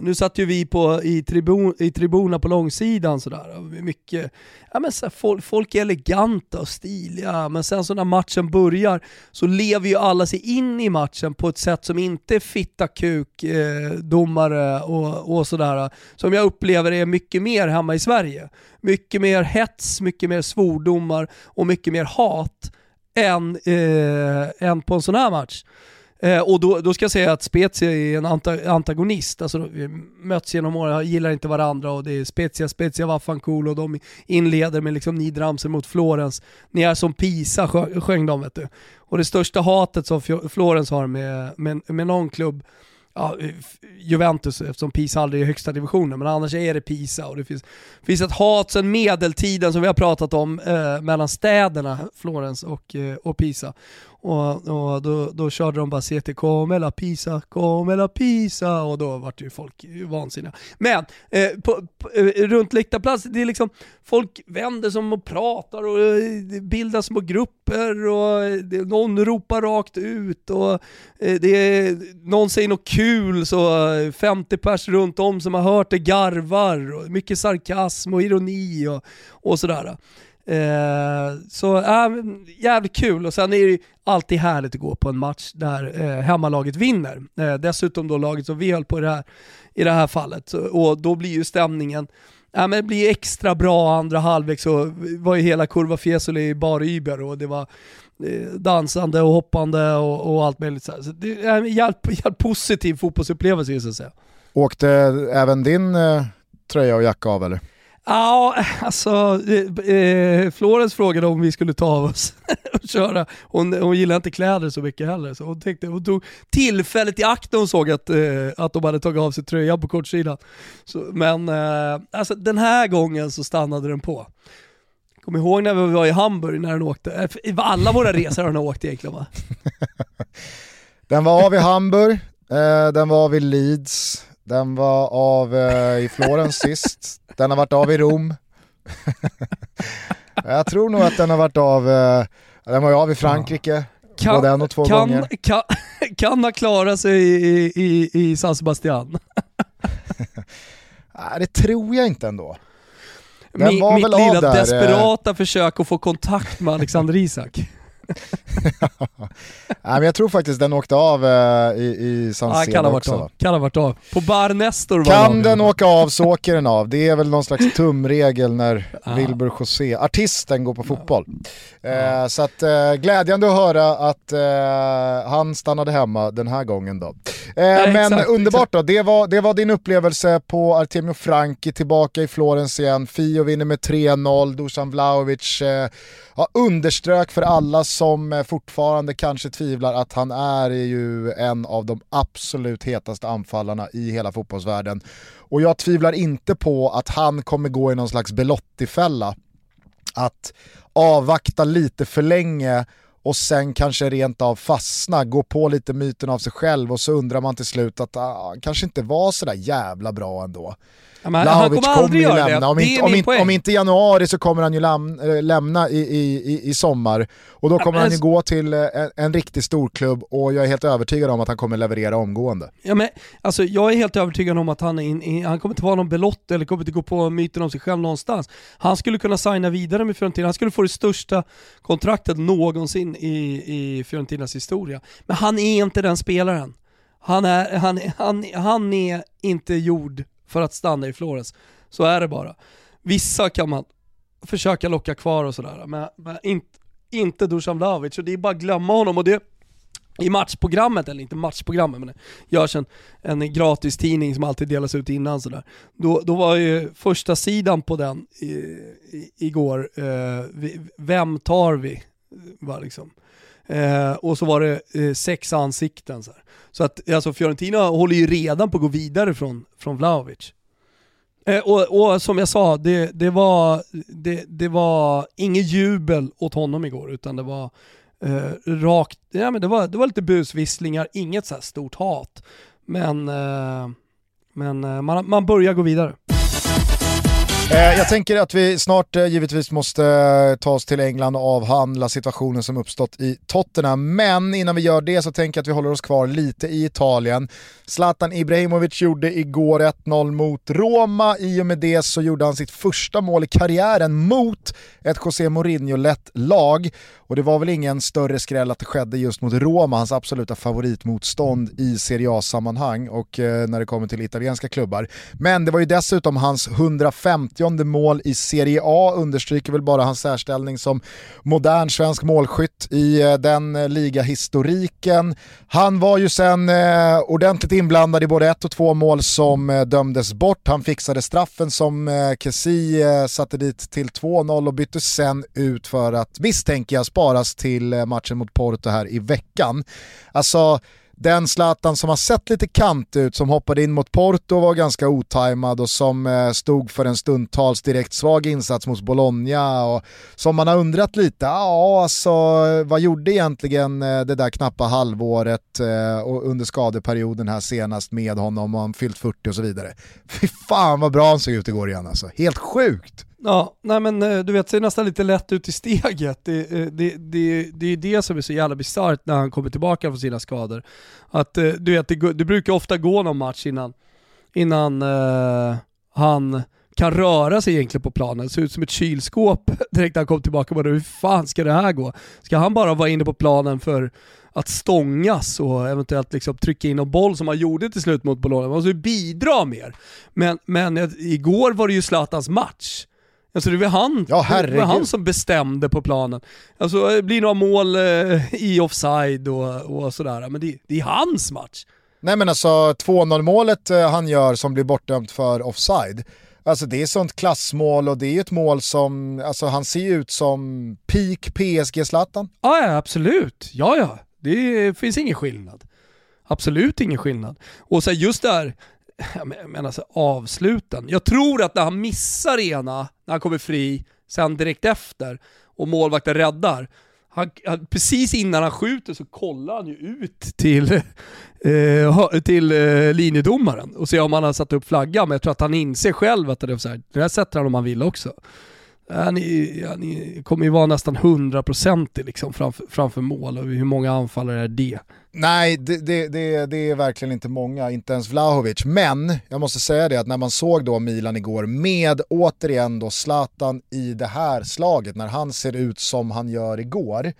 Nu satt ju vi på, i, tribun, i tribunerna på långsidan sådär. Mycket, ja, men så folk, folk är eleganta och stiliga, men sen så när matchen börjar så lever ju alla sig in i matchen på ett sätt som inte är fitta kuk, eh, domare och, och sådär. Som jag upplever är mycket mer hemma i Sverige. Mycket mer hets, mycket mer svordomar och mycket mer hat än, eh, än på en sån här match. Eh, och då, då, ska jag säga att Spezia är en anta antagonist, alltså vi möts genom åren, gillar inte varandra och det är Spezia, Spezia var cool och de inleder med liksom ni mot Florens. Ni är som Pisa sjöng de vet du. Och det största hatet som Florens har med, med, med någon klubb ja, Juventus eftersom Pisa aldrig är högsta divisionen, men annars är det Pisa och det finns, finns ett hat sedan medeltiden som vi har pratat om eh, mellan städerna Florens och, eh, och Pisa. Och, och då, då körde de bara CT come la Pisa, come la Pisa och då vart ju folk vansinniga. Men eh, på, på, eh, runt läktarplats, det är liksom folk vänder sig om och pratar och eh, bildar små grupper och eh, det, någon ropar rakt ut och eh, det är, någon säger något kul så 50 pers runt om som har hört det garvar och mycket sarkasm och ironi och, och sådär. Eh, så äh, jävligt kul och sen är det alltid härligt att gå på en match där eh, hemmalaget vinner. Eh, dessutom då laget som vi höll på i det här, i det här fallet. Så, och då blir ju stämningen Ja, men det blir extra bra andra halvlek så var ju hela Kurva Fiesole bar Uber och det var eh, dansande och hoppande och, och allt möjligt. Så det är en jävligt, jävligt positiv fotbollsupplevelse så att säga. Åkte även din eh, tröja och jacka av eller? Ja, alltså eh, eh Florens frågade om vi skulle ta av oss och köra. Hon, hon gillar inte kläder så mycket heller, så hon, tänkte, hon tog tillfället i akt när hon såg att, eh, att de hade tagit av sig tröjan på kortsidan. Så, men eh, alltså, den här gången så stannade den på. Kom ihåg när vi var i Hamburg när den åkte? Eh, alla våra resor har den åkt egentligen va? den var av i Hamburg, eh, den var av i Leeds, den var av eh, i Florens sist, den har varit av i Rom. jag tror nog att den har varit av, eh, den var ju av i Frankrike, kan, både en och två kan, gånger. Kan, kan ha klarat sig i, i, i San Sebastian. Nej det tror jag inte ändå. Den Mi, mitt lilla där, eh, desperata försök att få kontakt med Alexander Isak. Nej, men jag tror faktiskt den åkte av eh, i, i San Siro kan också. Av. Kan ha varit av. På Bar Nestor var Kan den åka av så åker den av. Det är väl någon slags tumregel när ah. Wilbur José, artisten, går på fotboll. Ah. Eh, så att, eh, glädjande att höra att eh, han stannade hemma den här gången då. Nej, men exakt, underbart exakt. då, det var, det var din upplevelse på Artemio Franki, tillbaka i Florens igen. Fio vinner med 3-0, Dusan Vlahovic eh, ja, underströk för alla som eh, fortfarande kanske tvivlar att han är ju en av de absolut hetaste anfallarna i hela fotbollsvärlden. Och jag tvivlar inte på att han kommer gå i någon slags Belotti-fälla. Att avvakta lite för länge och sen kanske rent av fastna, gå på lite myten av sig själv och så undrar man till slut att ah, han kanske inte var sådär jävla bra ändå. Ja, men han Vlahovic kommer aldrig ju göra det. lämna. Om Det inte, om, poäng. om inte januari så kommer han ju läm, äh, lämna i, i, i, sommar. Och då Ja, kommer men han ju gå till äh, en, en riktig storklubb och jag är helt övertygad om att han kommer leverera omgående. Ja, men, alltså, jag är helt övertygad om att han, är in, in, han kommer inte vara någon belott eller kommer inte gå på myten om sig själv någonstans. Han skulle kunna signa vidare med Fiorentina, han skulle få det största kontraktet någonsin i, i Fiorentinas historia. Men han är inte den spelaren. Han är, han, han, han är inte gjord för att stanna i Florens. Så är det bara. Vissa kan man försöka locka kvar och sådär, men, men inte, inte Dusan Vlahovic. Och det är bara att glömma honom. Och det, i matchprogrammet, eller inte matchprogrammet men det görs en, en gratis tidning som alltid delas ut innan sådär. Då, då var ju första sidan på den i, i, igår, eh, vi, vem tar vi? Var liksom. Eh, och så var det eh, sex ansikten. Så, här så att alltså Fiorentina håller ju redan på att gå vidare från, från Vlahovic. Eh, och, och som jag sa, det, det, var, det, det var inget jubel åt honom igår utan det var eh, rakt, ja men det var, det var lite busvisslingar, inget så här stort hat. Men, eh, men eh, man, man börjar gå vidare. Eh, jag tänker att vi snart eh, givetvis måste eh, ta oss till England och avhandla situationen som uppstått i Tottenham. Men innan vi gör det så tänker jag att vi håller oss kvar lite i Italien. Zlatan Ibrahimovic gjorde igår 1-0 mot Roma. I och med det så gjorde han sitt första mål i karriären mot ett José Mourinho-lett lag. Och det var väl ingen större skräll att det skedde just mot Roma, hans absoluta favoritmotstånd i Serie A-sammanhang och när det kommer till italienska klubbar. Men det var ju dessutom hans 150 mål i Serie A, understryker väl bara hans särställning som modern svensk målskytt i eh, den eh, ligahistoriken. Han var ju sen eh, ordentligt inblandad i både ett och två mål som dömdes bort. Han fixade straffen som Kessie satte dit till 2-0 och bytte sen ut för att, misstänker jag, sparas till matchen mot Porto här i veckan. Alltså, den Zlatan som har sett lite kant ut, som hoppade in mot Porto och var ganska otajmad och som eh, stod för en stundtals direkt svag insats mot Bologna och som man har undrat lite, ja alltså vad gjorde egentligen eh, det där knappa halvåret eh, och under skadeperioden här senast med honom och han fyllt 40 och så vidare. Fy fan vad bra han såg ut igår igen alltså, helt sjukt! Ja, nej men eh, du vet, ser nästan lite lätt ut i steget. Det, eh, det, det, det är det som är så jävla bisarrt när han kommer tillbaka från sina skador. Att eh, du vet, det, det brukar ofta gå någon match innan, innan uh, han kan röra sig egentligen på planen. Ser ut som ett kylskåp direkt när han kom tillbaka. Bara, hur fan ska det här gå? Ska han bara vara inne på planen för att stångas och eventuellt liksom trycka in en boll som han gjorde till slut mot Bologna? Man måste ju bidra mer. Men, men igår var det ju Zlatans match. Alltså det var han, Ja, det var han som bestämde på planen. Alltså det blir några mål eh, i offside och, och sådär, men det, det är hans match. Nej men alltså 2-0 målet eh, han gör som blir bortdömt för offside, alltså det är sånt klassmål och det är ett mål som, alltså han ser ut som peak PSG-Zlatan. Ja, ja absolut. Ja, ja. Det finns ingen skillnad. Absolut ingen skillnad. Och så just där, men- jag menar alltså avsluten. Jag tror att när han missar ena, när han kommer fri, sen direkt efter och målvakten räddar, han, han, precis innan han skjuter så kollar han ju ut till, eh, till eh, linjedomaren och ser om han har satt upp flaggan, men jag tror att han inser själv att det är så här, det där sätter han om han vill också. Han, är, han är, kommer ju vara nästan 100% liksom framför, framför mål och hur många anfallare är det? Nej, det, det, det, det är verkligen inte många, inte ens Vlahovic. Men jag måste säga det att när man såg då Milan igår med återigen då Zlatan i det här slaget, när han ser ut som han gör igår,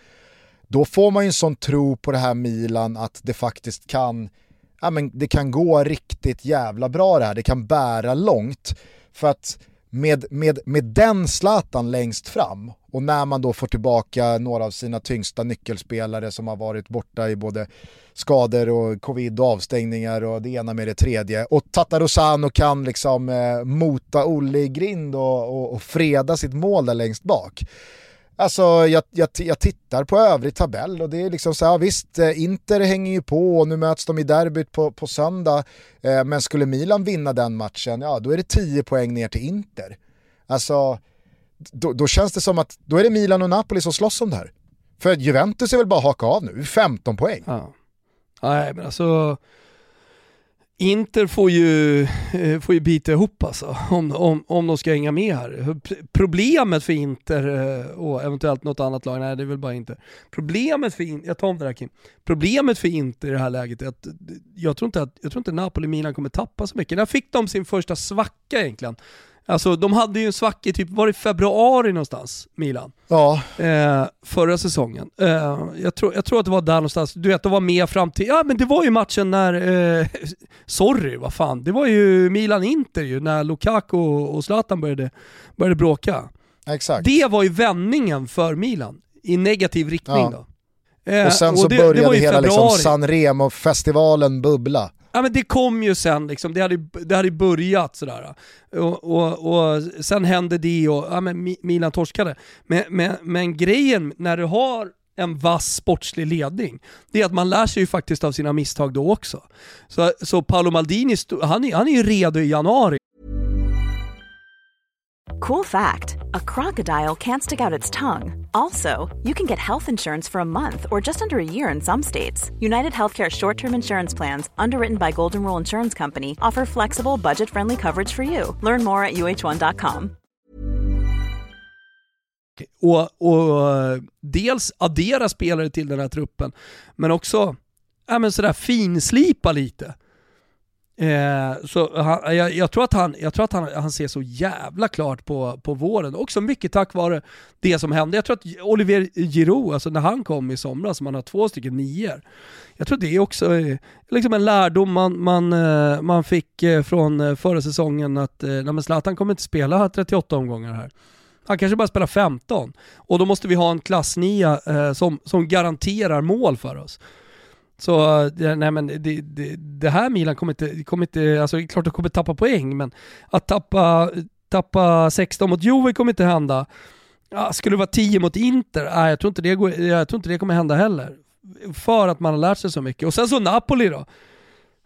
då får man ju en sån tro på det här Milan att det faktiskt kan, ja men det kan gå riktigt jävla bra det här, det kan bära långt. För att med, med, med den Zlatan längst fram och när man då får tillbaka några av sina tyngsta nyckelspelare som har varit borta i både skador och covid och avstängningar och det ena med det tredje. Och Tatarusano kan liksom eh, mota Olle i grind och, och, och freda sitt mål där längst bak. Alltså jag, jag, jag tittar på övrig tabell och det är liksom så här, visst, eh, Inter hänger ju på och nu möts de i derbyt på, på söndag. Eh, men skulle Milan vinna den matchen, ja då är det 10 poäng ner till Inter. Alltså, då, då känns det som att då är det Milan och Napoli som slåss om det här. För Juventus är väl bara att haka av nu, 15 poäng. Ja. Nej men alltså, Inter får ju, eh, får ju bita ihop alltså, om, om, om de ska hänga med här. Problemet för Inter eh, och eventuellt något annat lag, nej det är väl bara Inter. Problemet för Inter, jag tar om det här Kim. Problemet för Inter i det här läget är att jag tror inte att jag tror inte Napoli-Milan kommer tappa så mycket. När fick de sin första svacka egentligen? Alltså de hade ju en svacka typ, var det februari någonstans, Milan? Ja. Eh, förra säsongen. Eh, jag, tror, jag tror att det var där någonstans, du vet de var med fram till, ja men det var ju matchen när, eh, sorry vad fan, det var ju Milan-Inter ju, när Lukaku och Zlatan började, började bråka. Exakt. Det var ju vändningen för Milan, i negativ riktning ja. då. Eh, och sen så och det, började det hela liksom San Remo-festivalen bubbla. Ja men det kom ju sen, liksom, det, hade, det hade börjat sådär. Och, och, och sen hände det och ja, men Milan torskade. Men, men, men grejen när du har en vass sportslig ledning, det är att man lär sig ju faktiskt av sina misstag då också. Så, så Paolo Maldini, han är, han är ju redo i januari. Cool fact a crocodile can't stick out its tongue. Also, you can get health insurance for a month or just under a year in some states. United Healthcare short term insurance plans, underwritten by Golden Rule Insurance Company, offer flexible, budget friendly coverage for you. Learn more at uh1.com. Och, och dels addera spelare till den här truppen, men också ja, men sådär finslipa lite. Eh, så han, jag, jag, tror att, han, jag tror att han, han ser så jävla klart på, på våren, också mycket tack vare det som hände. Jag tror att Olivier Giroud, alltså när han kom i somras, man har två stycken nior. Jag tror det är också eh, liksom en lärdom man, man, eh, man fick eh, från förra säsongen att nej, Zlatan kommer inte spela 38 omgångar här. Han kanske bara spelar 15 och då måste vi ha en klassnia eh, som, som garanterar mål för oss. Så nej men det, det, det, här Milan kommer inte, kommer inte, alltså klart att de kommer tappa poäng, men att tappa, tappa 16 mot Juve kommer inte hända. Ja, skulle det vara 10 mot Inter? Nej, jag tror, inte det går, jag tror inte det kommer hända heller. För att man har lärt sig så mycket. Och sen så Napoli då.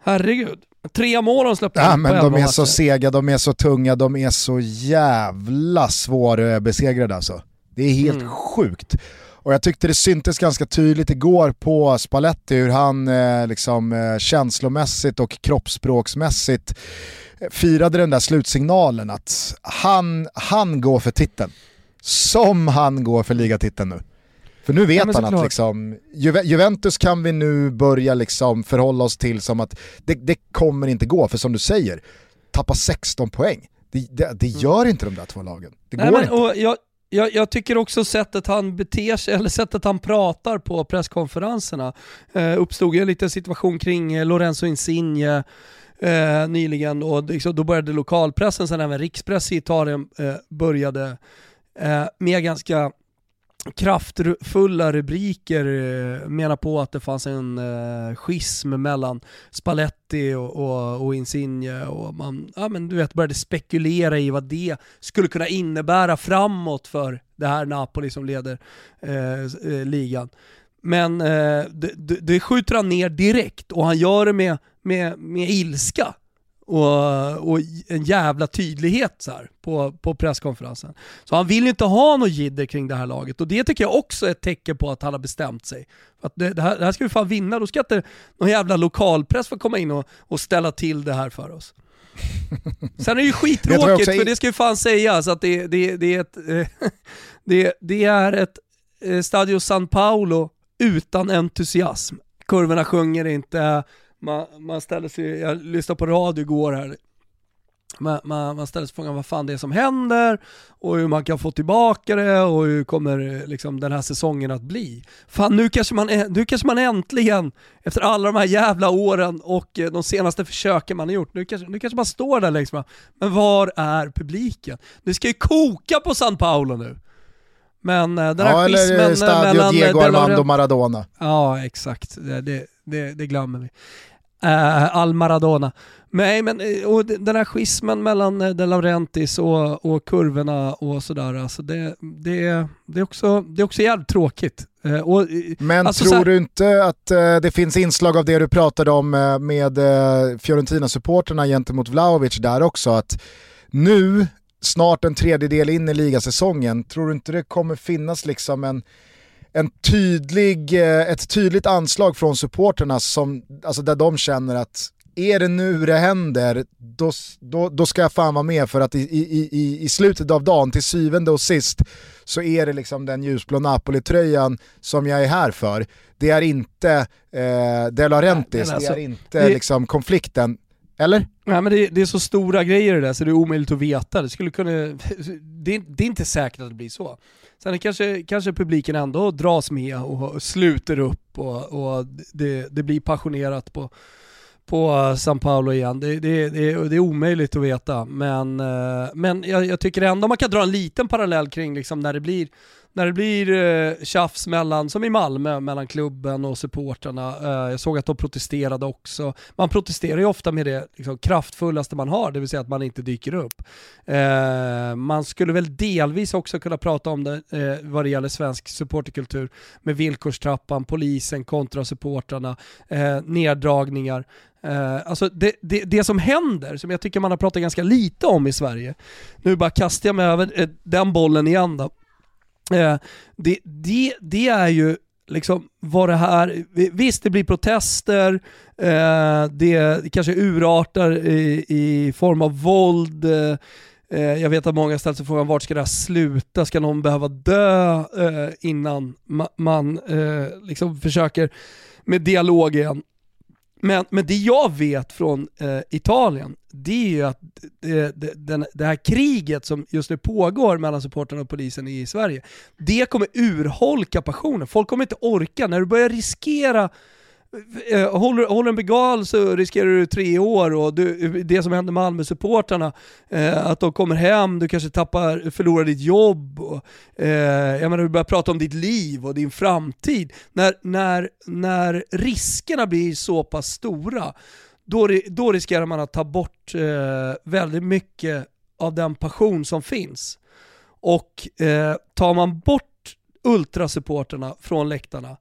Herregud. Tre mål har de släppt Ja men de är så sega, de är så tunga, de är så jävla svårbesegrade alltså. Det är helt mm. sjukt. Och jag tyckte det syntes ganska tydligt igår på Spalletti hur han eh, liksom, eh, känslomässigt och kroppsspråksmässigt eh, firade den där slutsignalen att han, han går för titeln. Som han går för ligatiteln nu. För nu vet ja, han att liksom, Ju Juventus kan vi nu börja liksom förhålla oss till som att det, det kommer inte gå, för som du säger, tappa 16 poäng. Det, det, det mm. gör inte de där två lagen. Det Nej, går men, inte. Jag, jag, jag, tycker också sättet han beter sig, eller sättet han pratar på presskonferenserna. Eh, uppstod en liten situation kring eh, Lorenzo Insigne eh, nyligen och liksom, då började lokalpressen, sen även rikspress i Italien eh, började eh, med ganska kraftfulla rubriker eh, menar på att det fanns en eh, schism mellan Spalletti och, och, och, Insigne och man ja, men du vet, började spekulera i vad det skulle kunna innebära framåt för det här Napoli som leder eh, eh ligan. Men eh, det, det, skjuter han ner direkt och han gör det med, med, med ilska och, och, en jävla tydlighet så här, på, på presskonferensen. Så han vill inte ha något jidder kring det här laget och det tycker jag också är ett tecken på att han har bestämt sig. Att det, det, här, det här ska vi fan vinna, då ska inte någon jävla lokalpress få komma in och, och ställa till det här för oss. Sen är det ju skittråkigt, för det ska ju fan sägas att det, det, det, är ett, det, det är ett eh, Stadio San Paolo utan entusiasm. Kurvorna sjunger inte, man, man ställer sig, jag lyssnade på radio igår här, man, man, man ställer sig frågan vad fan det är som händer och hur man kan få tillbaka det och hur kommer liksom den här säsongen att bli. Fan nu kanske man, nu kanske man äntligen, efter alla de här jävla åren och de senaste försöken man har gjort, nu kanske, nu kanske man står där längst fram. Men var är publiken? Det ska ju koka på San Paolo nu. Men eh, den här ja, eller Stadio mellan Diego Armando Maradona. Ja, exakt. Det, det, det, det glömmer vi. Uh, Al Maradona. Nej, men eh, och den här schismen mellan eh, De Laurentiis och, och kurvorna och sådär, alltså det, det, det, är också, det är också jävligt tråkigt. Uh, och, men alltså tror här... du inte att uh, det finns inslag av det du pratade om med Fiorentina-supporterna gentemot Vlahovic där också? Att nu, snart en tredjedel in i ligasäsongen, tror du inte det kommer finnas liksom en en tydlig, ett tydligt anslag från supporterna som, alltså där de känner att är det nu det händer, då, då, då ska jag fan vara med för att i, i, i, i slutet av dagen, till syvende och sist, så är det liksom den ljusblå Napoli-tröjan som jag är här för. Det är inte eh, De Laurentiis, alltså, det är inte det... liksom konflikten. Eller? Nej men det, det, är så stora grejer det där så det är omöjligt att veta. Det, skulle kunna, det, det är inte säkert att det blir så. Sen kanske, kanske publiken ändå dras med och sluter upp och, och det, det blir passionerat på, på eh, San Paolo igen. Det, det, det, det, är omöjligt att veta, men, eh, men jag, jag, tycker ändå man kan dra en liten parallell kring liksom när det blir när det blir eh, tjafs mellan, som i Malmö, mellan klubben och supportrarna. Eh, jag såg att de protesterade också. Man protesterar ju ofta med det liksom, kraftfullaste man har, det vill säga att man inte dyker upp. Eh, man skulle väl delvis också kunna prata om det eh, vad det gäller svensk supporterkultur med villkorstrappan, polisen kontra supportrarna, eh, neddragningar. Uh, alltså det, det, det, som händer, som jag tycker man har pratat ganska lite om i Sverige, nu bara kastar jag mig över eh, den bollen igen då. Eh, det, det, det är ju liksom vad det här, visst det blir protester, eh, det kanske urartar i, i form av våld, eh, jag vet att många ställt sig frågan vart ska det här sluta? Ska någon behöva dö innan man liksom försöker med dialog igen? Men, men det jag vet från eh, Italien, det är ju att det, det, den, det här kriget som just nu pågår mellan supportrarna och polisen i Sverige, det kommer urholka passionen. Folk kommer inte orka. När du börjar riskera Eh, håller, håller en begal så riskerar du tre år och du, det som händer Malmö-supportrarna, eh, att de kommer hem, du kanske tappar, förlorar ditt jobb. Och, eh, jag menar, du börjar prata om ditt liv och din framtid. När, när, när riskerna blir så pass stora, då, då riskerar man att ta bort eh, väldigt mycket av den passion som finns. Och eh, tar man bort ultrasupporterna från läktarna,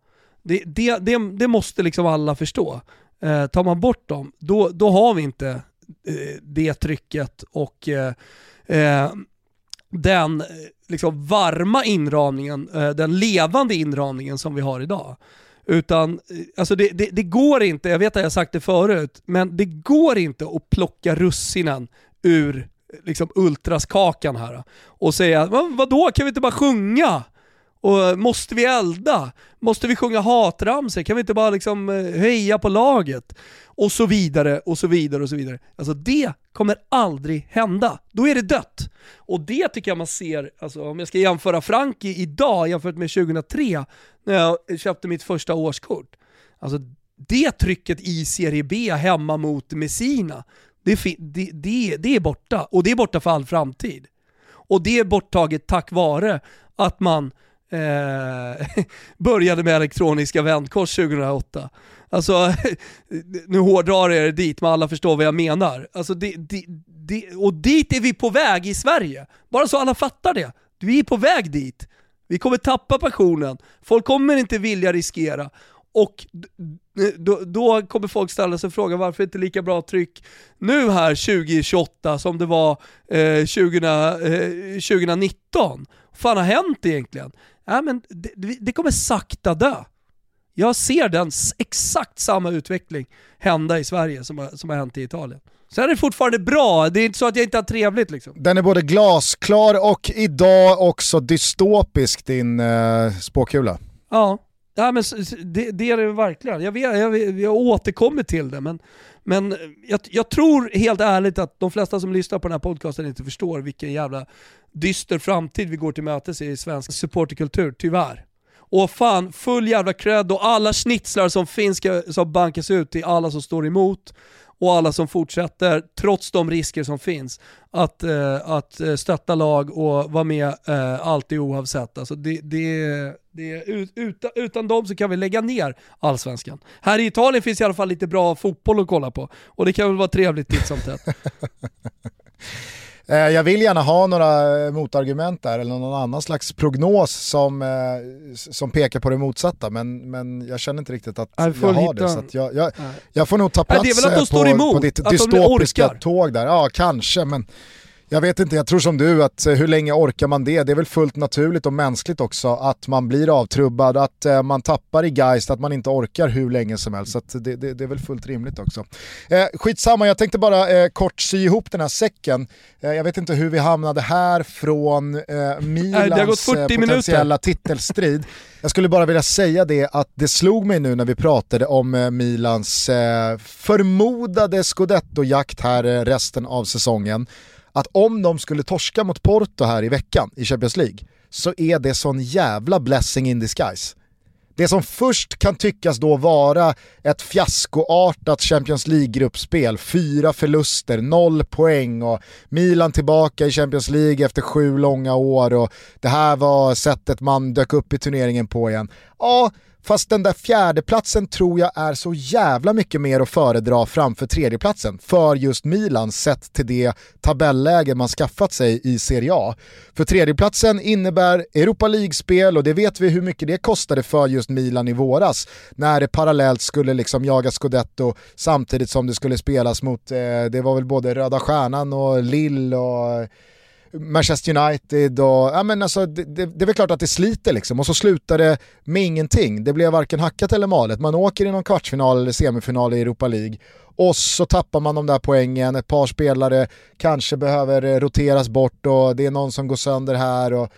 det, det, det, det måste liksom alla förstå. Eh, tar man bort dem, då, då har vi inte eh, det trycket och eh, eh den eh, liksom varma inramningen, eh, den levande inramningen som vi har idag. Utan, eh, alltså det, det, det, går inte, jag vet att jag sagt det förut, men det går inte att plocka russinen ur liksom ultraskakan här och säga vadå, kan vi inte bara sjunga? Och måste vi elda? Måste vi sjunga hatramsor? Kan vi inte bara liksom eh, höja på laget? Och så vidare, och så vidare, och så vidare. Alltså det kommer aldrig hända. Då är det dött. Och det tycker jag man ser, alltså om jag ska jämföra Frankie idag jämfört med 2003, när jag köpte mitt första årskort. Alltså det trycket i Serie B hemma mot Messina, det, det, det, det är borta. Och det är borta för all framtid. Och det är borttaget tack vare att man eh, började med elektroniska vändkors 2008. Alltså, nu hårdrar jag det dit, men alla förstår vad jag menar. Alltså, det, det, det, och dit är vi på väg i Sverige. Bara så alla fattar det. Vi är på väg dit. Vi kommer tappa passionen. Folk kommer inte vilja riskera. Och då, då, kommer folk ställa sig frågan varför inte lika bra tryck nu här 2028 som det var eh, 20, eh, 2019? Vad fan har hänt egentligen? Ja, men det, det kommer sakta dö. Jag ser den exakt samma utveckling hända i Sverige som har, som har hänt i Italien. Sen är det fortfarande bra, det är inte så att jag inte har trevligt liksom. Den är både glasklar och idag också dystopisk din eh, spåkula. Ja, ja men det, det är det verkligen. Jag, vet, jag, jag återkommer till det men, men eh, jag, jag, tror helt ärligt att de flesta som lyssnar på den här podcasten inte förstår vilken jävla dyster framtid vi går till mötes i svensk supporterkultur, tyvärr. Och fan, full jävla cred och alla snitslar som finns ska, som bankas ut till alla som står emot och alla som fortsätter, trots de risker som finns, att, eh, att eh, stötta lag och vara med eh, alltid oavsett. Alltså det, det, det, utan, utan dem så kan vi lägga ner allsvenskan. Här i Italien finns i alla fall lite bra fotboll att kolla på och det kan väl vara trevligt titt som tätt. Eh, jag vill gärna ha några eh, motargument där eller någon annan slags prognos som, eh, som pekar på det motsatta men, men jag känner inte riktigt att jag, jag har det. Så jag, jag, jag, får nog ta plats Nej, på, på ditt dystopiska tåg där. Ja, kanske men Jag vet inte, jag tror som du att eh, hur länge orkar man det? Det är väl fullt naturligt och mänskligt också att man blir avtrubbad, att eh, man tappar i geist, att man inte orkar hur länge som helst. Så det, det, det, är väl fullt rimligt också. Eh, skitsamma, jag tänkte bara eh, kort sy ihop den här säcken. Eh, jag vet inte hur vi hamnade här från eh, Milans eh, potentiella minuter. titelstrid. Jag skulle bara vilja säga det att det slog mig nu när vi pratade om Milans förmodade scudetto-jakt här resten av säsongen att om de skulle torska mot Porto här i veckan i Champions League så är det sån jävla blessing in disguise. Det som först kan tyckas då vara ett fiaskoartat Champions League-gruppspel, fyra förluster, noll poäng och Milan tillbaka i Champions League efter sju långa år och det här var sättet man dök upp i turneringen på igen. Ja, Fast den där fjärdeplatsen tror jag är så jävla mycket mer att föredra framför tredjeplatsen för just Milan sett till det tabelläge man skaffat sig i Serie A. För tredjeplatsen innebär Europa League-spel och det vet vi hur mycket det kostade för just Milan i våras när det parallellt skulle liksom jaga scudetto samtidigt som det skulle spelas mot, eh, det var väl både Röda Stjärnan och Lill och Manchester United och, ja men alltså det, det, det, är väl klart att det sliter liksom och så slutar det med ingenting. Det blev varken hackat eller malet. Man åker i någon kvartsfinal eller semifinal i Europa League och så tappar man de där poängen, ett par spelare kanske behöver eh, roteras bort och det är någon som går sönder här och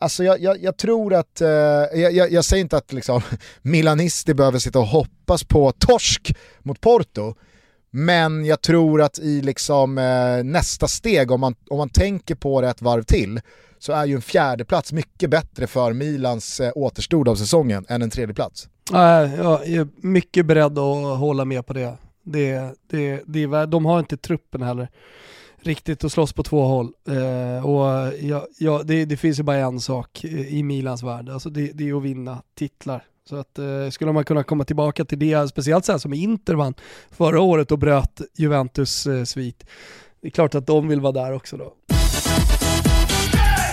Alltså jag, jag, jag tror att, eh, jag, jag, säger inte att liksom, Milanisti behöver sitta och hoppas på torsk mot Porto, men jag tror att i liksom, eh, nästa steg, om man, om man tänker på det ett varv till, så är ju en fjärde plats mycket bättre för Milans eh, återstod av säsongen än en tredje plats. Äh, jag är mycket beredd att hålla med på det. det, det, det de har inte truppen heller riktigt att slåss på två håll. Eh, och ja, ja, det, det, finns ju bara en sak i Milans värld, alltså det, det är att vinna titlar. Så att eh, skulle man kunna komma tillbaka till det, speciellt så här som Inter vann förra året och bröt Juventus eh, svit. Det är klart att de vill vara där också då.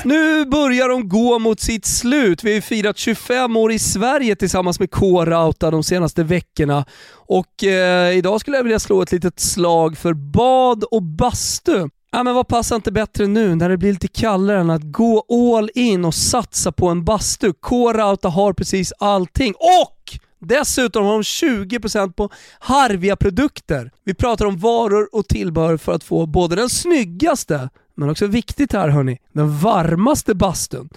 Nu börjar de gå mot sitt slut. Vi har ju firat 25 år i Sverige tillsammans med K-Rauta de senaste veckorna. Och eh, idag skulle jag vilja slå ett litet slag för bad och bastu. Ja, men vad passar inte bättre nu när det blir lite kallare än att gå all in och satsa på en bastu? K-Rauta har precis allting och Dessutom har de 20% på Harvia produkter. Vi pratar om varor och tillbehör för att få både den snyggaste, men också viktigt här hörni, den varmaste bastun.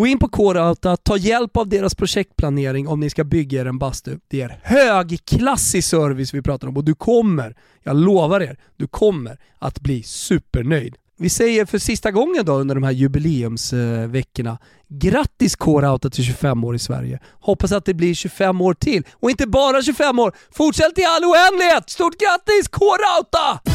Gå in på K-Rauta, ta hjälp av deras projektplanering om ni ska bygga er en bastu. Det är högklassig service vi pratar om och du kommer, jag lovar er, du kommer att bli supernöjd. Vi säger för sista gången då under de här jubileumsveckorna, grattis K-Rauta till 25 år i Sverige. Hoppas att det blir 25 år till. Och inte bara 25 år, fortsätt i all oändlighet! Stort grattis K-Rauta!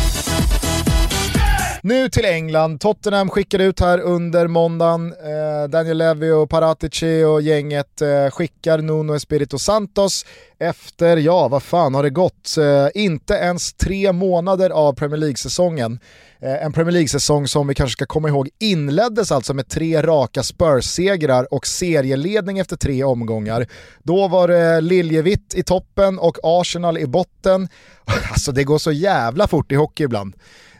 Nu till England. Tottenham skickade ut här under måndagen. Eh, Daniel Levy och Paratici och gänget eh, skickar Nuno Espirito Santos efter, ja vad fan har det gått? Eh, inte ens tre månader av Premier League-säsongen. Eh, en Premier League-säsong som vi kanske ska komma ihåg inleddes alltså med tre raka Spurs-segrar och serieledning efter tre omgångar. Då var det Liljevitt i toppen och Arsenal i botten. Alltså det går så jävla fort i hockey ibland.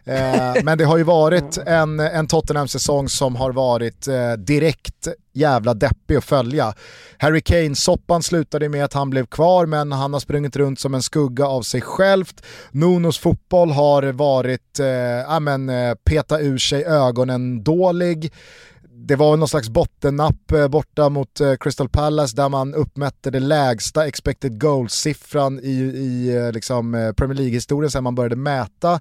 Eh, men det har ju varit en, en Tottenham-säsong som har varit eh, direkt jävla deppig att följa. Harry Kane-soppan slutade med att han blev kvar men han har sprungit runt som en skugga av sig självt. Nunos fotboll har varit, eh, ja men eh, peta ur sig ögonen dålig det var någon slags bottennapp eh, borta mot eh, Crystal Palace där man uppmätte det lägsta expected goals-siffran i, i liksom Premier League-historien sedan man började mäta.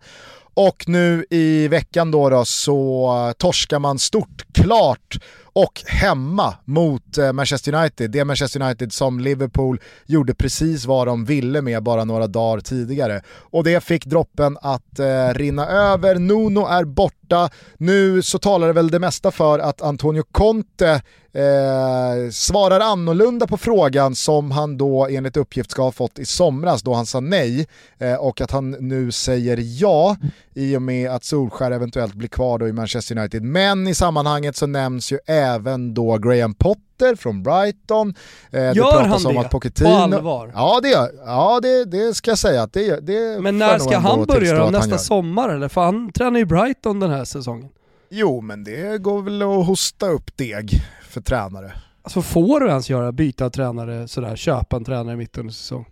Och nu i veckan då, då så torskar man stort, klart och hemma mot eh, Manchester United. Det Manchester United som Liverpool gjorde precis vad de ville med bara några dagar tidigare. Och det fick droppen att eh, rinna över. Nuno är borta. Nu så talar det väl det mesta för att Antonio Conte eh, svarar annorlunda på frågan som han då enligt uppgift ska ha fått i somras då han sa nej eh, och att han nu säger ja i och med att Solskär eventuellt blir kvar då i Manchester United. Men i sammanhanget så nämns ju även då Graham Potter från Brighton. Eh, gör han det? Om att Pochettino... På allvar? Ja, det, gör, ja det, det ska jag säga. Att det, det Men när ska han börja då? Nästa sommar eller? För han tränar ju Brighton den här säsongen. Jo, men det går väl att hosta upp deg för tränare. Alltså får du ens göra byta tränare sådär, köpa en tränare mitt under säsong?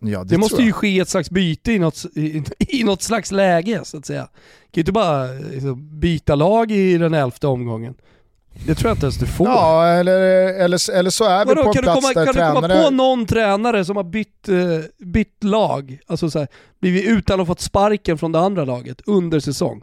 Ja, det, det måste ju ske ett slags byte i något, i, i något slags läge så att säga. Du kan ju inte bara liksom, byta lag i den elfte omgången. Det tror jag inte ens du får. Ja, eller, eller, eller så är Vadå, vi på en plats komma, där kan tränare... Kan du komma på någon tränare som har bytt, uh, bytt lag, alltså så här, blivit utan att fått sparken från det andra laget under säsong?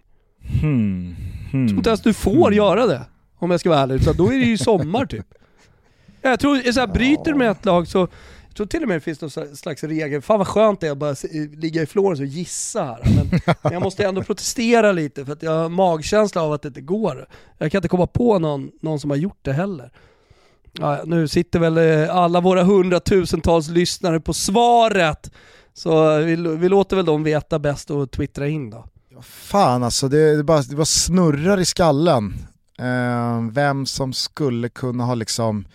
Hmm. Hmm. Jag tror inte ens du får hmm. göra det, om jag ska vara ärlig. Så då är det ju sommar typ. Jag tror, så här, bryter med ett lag så, jag tror till och med det finns någon slags regel, fan vad skönt det är att bara ligga i Florens och gissa här. Men, men, jag måste ändå protestera lite för att jag har magkänsla av att det inte går. Jag kan inte komma på någon, någon som har gjort det heller. Ja, nu sitter väl eh, alla våra hundratusentals lyssnare på svaret. Så vi, vi låter väl dem veta bäst och twittra in då. Fan alltså, det, det, bara, det bara snurrar i skallen. Eh, vem som skulle kunna ha liksom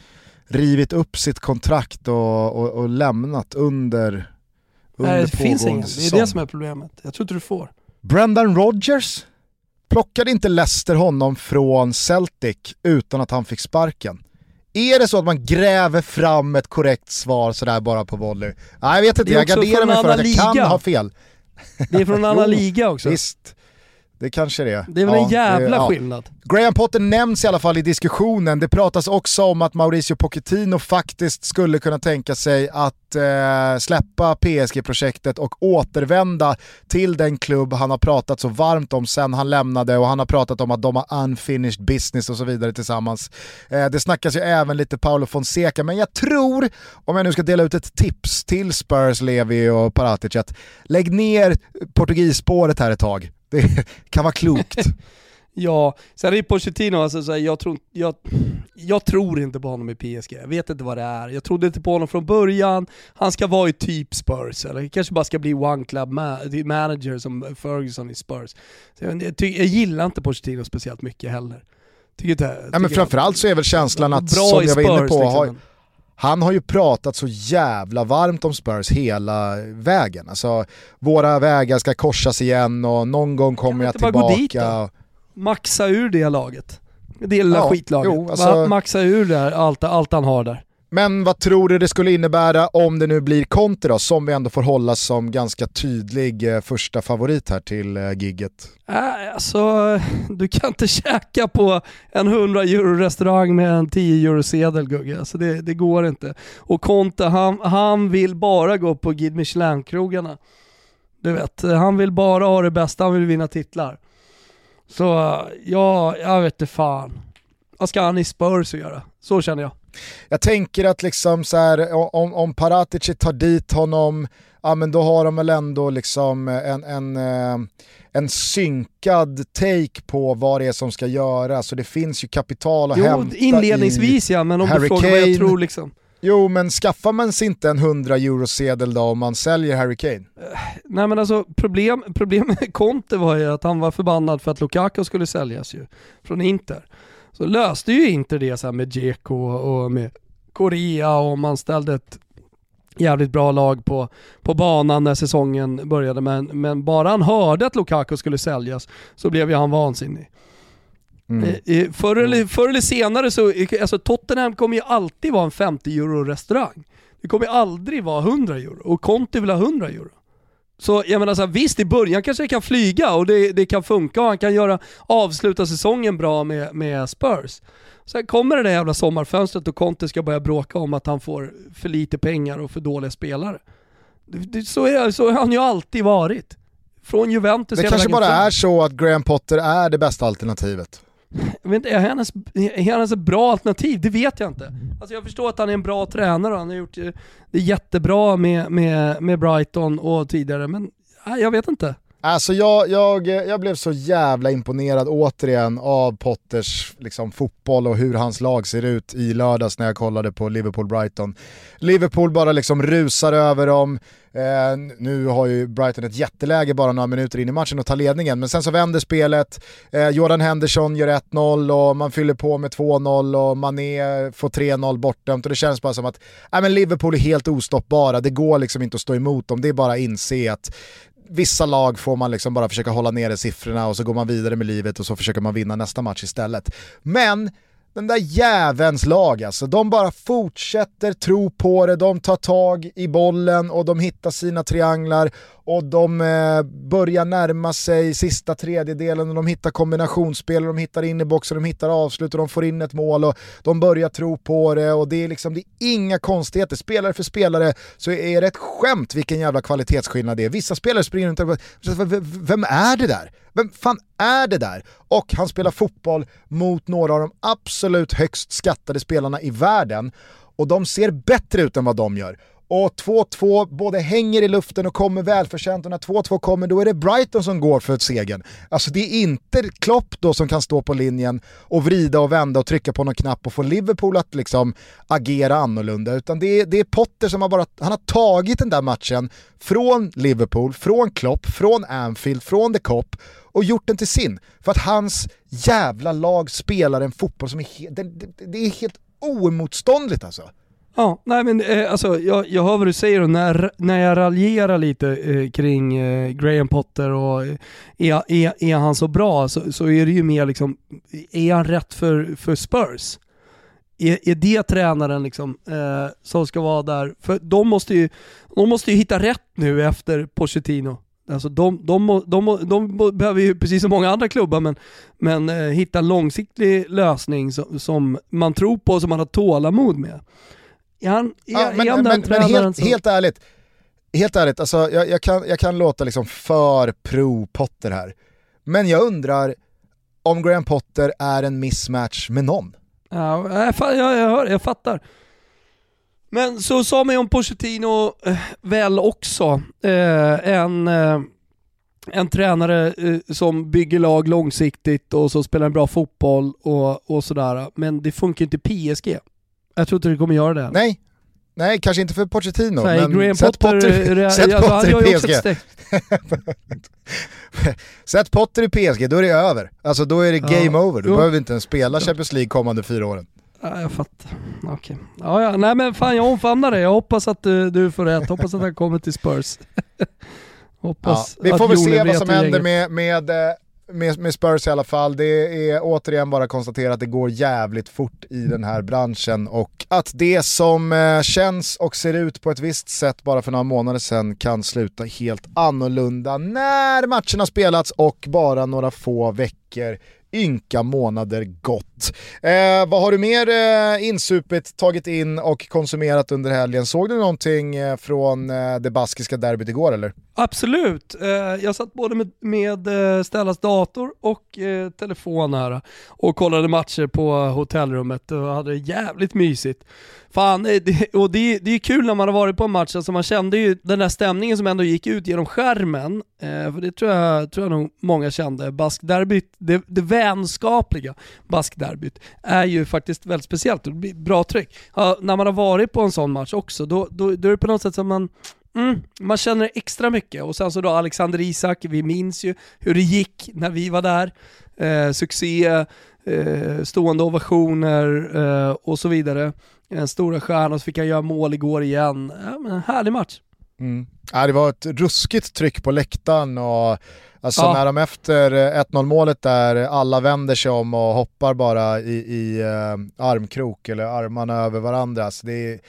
rivit upp sitt kontrakt och, och, och lämnat under, under Nej, det finns ingen. Det är det som är problemet. Jag tror inte du får. Brendan Rodgers? Plockade inte Leicester honom från Celtic utan att han fick sparken? Är det så att man gräver fram ett korrekt svar sådär bara på volley? Nej jag vet inte, jag garderar mig för att jag liga. kan ha fel. Det är från en annan liga också. Visst. Det kanske det är. Det är väl ja, en jävla det, skillnad. Ja. Graham Potter nämns i alla fall i diskussionen. Det pratas också om att Mauricio Pochettino faktiskt skulle kunna tänka sig att eh, släppa PSG-projektet och återvända till den klubb han har pratat så varmt om sen han lämnade och han har pratat om att de har unfinished business och så vidare tillsammans. Eh, det snackas ju även lite Paolo Fonseca, men jag tror, om jag nu ska dela ut ett tips till Spurs, Levi och Paratic, att lägg ner portugisspåret här ett tag. Det kan vara klokt. ja, sen är det Pochettino, alltså, så här, jag, tror, jag, jag tror inte på honom i PSG. Jag vet inte vad det är. Jag trodde inte på honom från början. Han ska vara i typ Spurs, eller kanske bara ska bli one club manager som Ferguson i Spurs. Jag, jag, jag gillar inte Pochettino speciellt mycket heller. Tycker inte, tycker ja, men framförallt så är väl känslan att, som jag var inne på, liksom. har, han har ju pratat så jävla varmt om Spurs hela vägen. Alltså, våra vägar ska korsas igen och någon gång kommer jag, jag tillbaka. Dit då? Maxa ur det laget. Det lilla ja, skitlaget. Jo, alltså... Maxa ur där, allt, allt han har där. Men vad tror du det skulle innebära om det nu blir Conte då, som vi ändå får hålla som ganska tydlig eh, första favorit här till eh, gigget? Äh, alltså, du kan inte käka på en 100 euro restaurang med en 10 euro sedel Gugge. Alltså det, det, går inte. Och Conte, han, han vill bara gå på Guide Michelin-krogarna. Du vet, han vill bara ha det bästa, han vill vinna titlar. Så ja, jag vet inte fan. Vad ska han i Spurs göra? Så känner jag. Jag tänker att liksom så här, om, om Paratici tar dit honom, ja men då har de väl ändå liksom en, en, eh, en synkad take på vad det är som ska göras. Så det finns ju kapital att jo, hämta inledningsvis ja, men om Harry du frågar Kane. vad jag tror liksom. Jo men skaffar man sig inte en 100 euro-sedel då om man säljer Harry Kane? Uh, nej men alltså problem, problem med Conte var ju att han var förbannad för att Lukaku skulle säljas ju från Inter så löste ju inte det så med Dzeko och med Korea och man ställde ett jävligt bra lag på, på banan när säsongen började. Men, men bara han hörde att Lukaku skulle säljas så blev ju han vansinnig. Mm. Förr, eller, förr eller senare så, alltså Tottenham kommer ju alltid vara en 50 euro restaurang. Det kommer aldrig vara 100 euro och Conte vill ha 100 euro. Så jag menar så här, visst i början kanske det kan flyga och det, det kan funka och han kan göra, avsluta säsongen bra med, med Spurs. Sen kommer det där jävla sommarfönstret och Conte ska börja bråka om att han får för lite pengar och för dåliga spelare. Det, det, så, är, så har han ju alltid varit. Från Juventus Det kanske bara är så att Graham Potter är det bästa alternativet. Jag vet inte, är han, ens, är han ens ett bra alternativ? Det vet jag inte. Alltså jag förstår att han är en bra tränare och han har gjort eh, det jättebra med, med, med Brighton och tidigare, men jag vet inte. Alltså jag, jag, jag blev så jävla imponerad återigen av Potters liksom, fotboll och hur hans lag ser ut i lördags när jag kollade på Liverpool-Brighton. Liverpool bara liksom rusar över dem, Eh, nu har ju Brighton ett jätteläge bara några minuter in i matchen och tar ledningen, men sen så vänder spelet, eh, Jordan Henderson gör 1-0 och man fyller på med 2-0 och Mané får 3-0 bortdömt och det känns bara som att äh, men Liverpool är helt ostoppbara, det går liksom inte att stå emot dem, det är bara att inse att vissa lag får man liksom bara försöka hålla nere siffrorna och så går man vidare med livet och så försöker man vinna nästa match istället. Men den där jävens lag alltså, de bara fortsätter tro på det, de tar tag i bollen och de hittar sina trianglar och de eh, börjar närma sig sista tredjedelen och de hittar kombinationsspel och de hittar in i boxen, de hittar avslut och de får in ett mål och de börjar tro på det och det är liksom, det är inga konstigheter. Spelare för spelare så är det ett skämt vilken jävla kvalitetsskillnad det är. Vissa spelare springer runt och vem är det där? Vem fan är det där? Och han spelar fotboll mot några av de absolut högst skattade spelarna i världen och de ser bättre ut än vad de gör. Och 2-2 både hänger i luften och kommer välförtjänt och när 2-2 kommer då är det Brighton som går för segern. Alltså det är inte Klopp då som kan stå på linjen och vrida och vända och trycka på någon knapp och få Liverpool att liksom agera annorlunda utan det är, det är Potter som har bara, han har tagit den där matchen från Liverpool, från Klopp, från Anfield, från The Cop och gjort den till sin. För att hans jävla lag spelar en fotboll som är, he- det, det, det är helt oemotståndligt alltså. Ja, nej men eh, alltså jag, jag hör vad du säger och när, när jag raljerar lite eh, kring eh, Graham Potter och eh, är, är, är han så bra så, så är det ju mer liksom, är han rätt för, för Spurs? Är, är det tränaren liksom, eh, som ska vara där? För de måste, ju, de måste ju hitta rätt nu efter Pochettino. Alltså de, de, de, de, de behöver ju, precis som många andra klubbar, men, men eh, hitta en långsiktig lösning som, som man tror på och som man har tålamod med. Är han, är, Ja, men, är han men, men helt, som... helt ärligt, helt ärligt alltså, jag, jag, kan, jag kan låta liksom för pro-Potter här. Men jag undrar om Graham Potter är en mismatch med någon. Ja, jag, jag, jag, hör, jag fattar. Men så sa man ju om Pochettino eh, väl också. Eh, en, eh, en tränare eh, som bygger lag långsiktigt och som spelar en bra fotboll och, och sådär. Men det funkar inte i PSG. Jag tror inte det kommer göra det. Nej, Nej, kanske inte för Pochettino, här, men Graham sätt Potter, Potter, sätt alltså, Potter gör ju i PSG. sätt Potter i PSG, då är det över. Alltså då är det Ja. game over, då Jo. behöver vi inte ens spela Champions League kommande fyra åren. Ja, jag fattar. Okej. Ja, ja. Nej men fan jag omfamnar det. Jag hoppas att du, du får rätt. Hoppas att han kommer till Spurs. Ja, hoppas vi att får väl se vad som händer med, med, eh, med, med Spurs i alla fall. Det är återigen bara att konstatera att det går jävligt fort i den här branschen och att det som eh, känns och ser ut på ett visst sätt bara för några månader sedan kan sluta helt annorlunda när matcherna spelats och bara några få veckor ynka månader gått. Eh, vad har du mer eh, insupit, tagit in och konsumerat under helgen? Såg du någonting eh, från eh, det baskiska derbyt igår eller? Absolut. Eh, jag satt både med, med eh, Stellas dator och eh, telefon här och kollade matcher på hotellrummet och hade det jävligt mysigt. Fan, eh, det, och det, det är kul när man har varit på en match, alltså man kände ju den där stämningen som ändå gick ut genom skärmen, eh, för det tror jag, tror jag nog många kände. Baskderbyt, det, det vänskapliga baskderbyt är ju faktiskt väldigt speciellt och det blir bra tryck. Ja, när man har varit på en sån match också, då, då, då är det på något sätt som man Mm, man känner extra mycket och sen så då Alexander Isak, vi minns ju hur det gick när vi var där. Eh, succé, eh, stående ovationer eh, och så vidare. En stora stjärna så fick han göra mål igår igen. Ja, men en härlig match. Mm. Ja, det var ett ruskigt tryck på läktaren och alltså Ja. när de efter eh, 1-0 målet där alla vänder sig om och hoppar bara i, i eh, armkrok eller armarna över varandra. Alltså det är...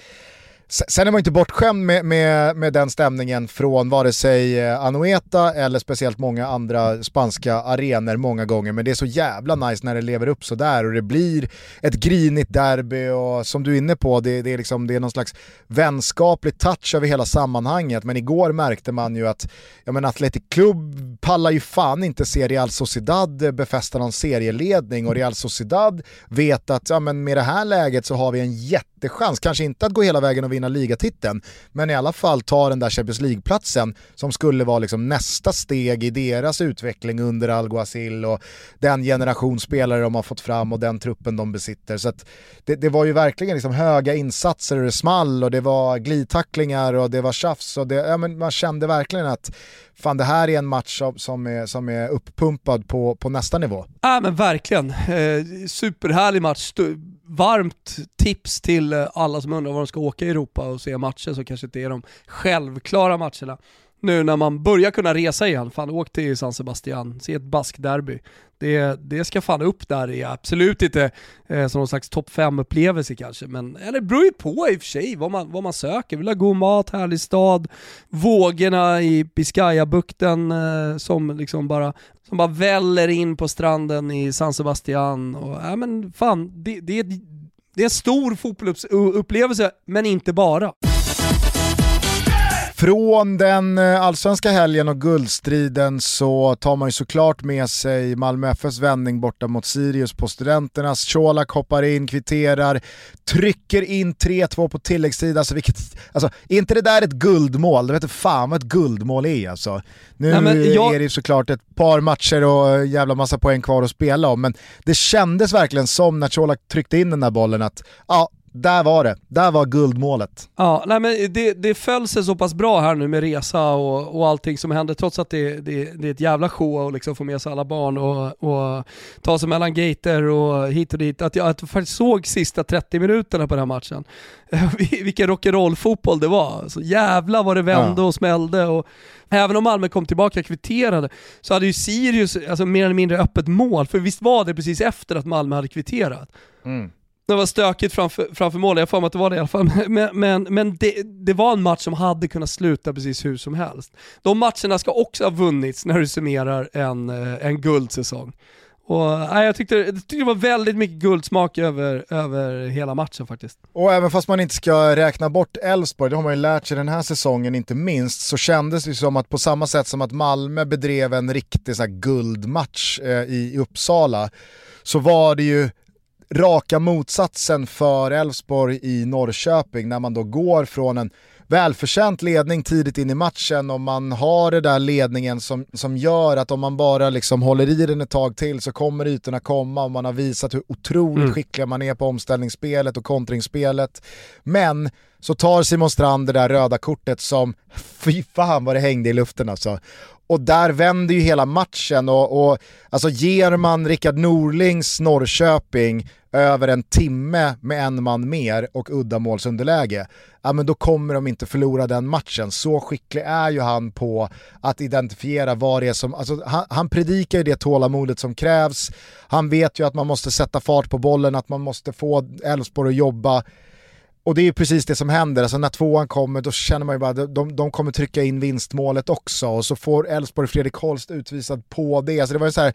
Sen är man inte bortskämd med, med, med den stämningen från vare sig eh, Anoeta eller speciellt många andra spanska arenor många gånger. Men det är så jävla nice när det lever upp så där och det blir ett grinigt derby och som du är inne på, det, det, är, liksom, det är någon slags vänskaplig touch över hela sammanhanget. Men igår märkte man ju att ja, men Athletic Club pallar ju fan inte se Real Sociedad befästa någon serieledning och Real Sociedad vet att ja, men med det här läget så har vi en jättechans, kanske inte att gå hela vägen och vinna vinna ligatiteln, men i alla fall ta den där Champions League-platsen som skulle vara liksom nästa steg i deras utveckling under Alguacil och den generation spelare de har fått fram och den truppen de besitter. Så det, det, var ju verkligen liksom höga insatser och det small och det var glidtacklingar och det var tjafs och det, ja, men man kände verkligen att fan det här är en match som är, som är uppumpad på, på nästa nivå. Ja men verkligen, eh, superhärlig match. Varmt tips till eh, alla som undrar var de ska åka i Europa och se matcher som kanske inte är de självklara matcherna nu när man börjar kunna resa igen. Fan åk till San Sebastian, se ett baskderby. Det, det ska fan upp där, det är absolut inte eh, som någon slags topp 5-upplevelse kanske, men eller det beror ju på i och för sig vad man, vad man söker. Vill ha god mat, härlig stad, vågorna i Biscayabukten eh, som liksom bara som bara väller in på stranden i San Sebastian. Och, äh, men fan, det, det, det är en stor fotbollsupplevelse, men inte bara. Från den eh, allsvenska helgen och guldstriden så tar man ju såklart med sig Malmö FFs vändning borta mot Sirius på Studenternas. Colak hoppar in, kvitterar, trycker in 3-2 på tilläggstid. Alltså, vilket, alltså, är inte det där ett guldmål? Du vet fan vad ett guldmål är alltså. Nu Nej, jag... är det såklart ett par matcher och jävla massa poäng kvar att spela om, men det kändes verkligen som när Colak tryckte in den där bollen att ja, där var det, där var guldmålet. Ja, nej men det, det föll sig så pass bra här nu med resa och, och allting som hände, trots att det, det, det är ett jävla show att liksom få med sig alla barn och, och ta sig mellan gater och hit och dit. Att jag, att jag faktiskt såg sista 30 minuterna på den här matchen. Vilken rock'n'roll-fotboll det var. Så jävla vad det vände ja. och smällde. Och, Även om Malmö kom tillbaka kvitterade så hade ju Sirius alltså, mer eller mindre öppet mål, för visst var det precis efter att Malmö hade kvitterat? Mm det var stökigt framför, framför mål, jag får mig att det var det i alla fall. Men, men, men det, det, var en match som hade kunnat sluta precis hur som helst. De matcherna ska också ha vunnits när du summerar en, eh, en guldsäsong. Och, nej, jag, tyckte, jag tyckte det var väldigt mycket guldsmak över, över hela matchen faktiskt. Och även fast man inte ska räkna bort Elfsborg, det har man ju lärt sig den här säsongen inte minst, så kändes det som att på samma sätt som att Malmö bedrev en riktig så guldmatch eh, i Uppsala, så var det ju raka motsatsen för Elfsborg i Norrköping när man då går från en välförtjänt ledning tidigt in i matchen och man har det där ledningen som, som gör att om man bara liksom håller i den ett tag till så kommer ytorna komma och man har visat hur otroligt mm. skickliga man är på omställningsspelet och kontringsspelet. Men så tar Simon Strand det där röda kortet som, fy fan vad det hängde i luften alltså. Och där vänder ju hela matchen och, och alltså ger man Rickard Norlings Norrköping över en timme med en man mer och uddamålsunderläge, ja men då kommer de inte förlora den matchen. Så skicklig är ju han på att identifiera vad det är som, alltså han, han predikar ju det tålamodet som krävs, han vet ju att man måste sätta fart på bollen, att man måste få Elfsborg att jobba och det är precis det som händer, alltså när tvåan kommer då känner man ju bara att de, de kommer trycka in vinstmålet också och så får Elfsborg Fredrik Holst utvisad på det. Alltså det var ju så här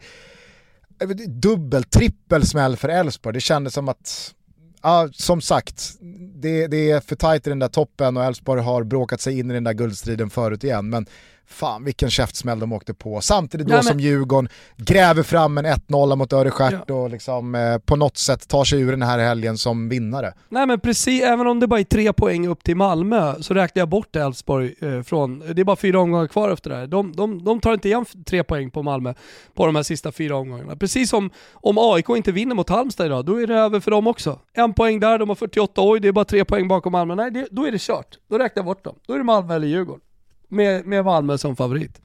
dubbel, trippel smäll för Elfsborg. Det kändes som att, ja, som sagt, det, det är för tajt i den där toppen och Elfsborg har bråkat sig in i den där guldstriden förut igen. Men Fan vilken käftsmäll de åkte på. Samtidigt då Nej, men... som Djurgården gräver fram en 1-0 mot Örestjärt ja. och liksom, eh, på något sätt tar sig ur den här helgen som vinnare. Nej men precis, även om det bara är tre poäng upp till Malmö så räknar jag bort Elfsborg eh, från, det är bara fyra omgångar kvar efter det här. De, de, de tar inte igen tre poäng på Malmö på de här sista fyra omgångarna. Precis som om AIK inte vinner mot Halmstad idag, då är det över för dem också. En poäng där, de har 48, oj det är bara tre poäng bakom Malmö. Nej, det, då är det kört. Då räknar jag bort dem. Då är det Malmö eller Djurgården med, med Malmö som favorit.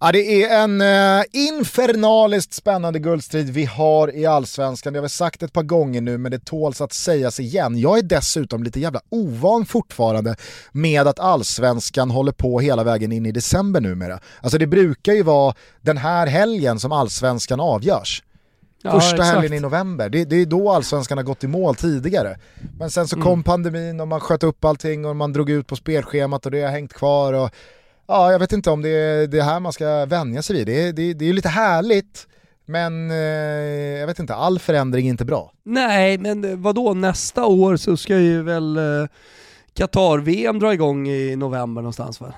Ja, det är en uh, infernaliskt spännande guldstrid vi har i Allsvenskan. Det har vi sagt ett par gånger nu men det tåls att sägas igen. Jag är dessutom lite jävla ovan fortfarande med att Allsvenskan håller på hela vägen in i december numera. Alltså det brukar ju vara den här helgen som Allsvenskan avgörs. Första ja, helgen i november, det, det, är då allsvenskan har gått i mål tidigare. Men sen så kom mm. pandemin och man sköt upp allting och man drog ut på spelschemat och det har hängt kvar. Och ja, jag vet inte om det är det här man ska vänja sig vid. Det är, det, det är lite härligt, men eh, jag vet inte, all förändring är inte bra. Nej, men eh, vadå, nästa år så ska ju väl eh, Qatar-VM dra igång i november någonstans va?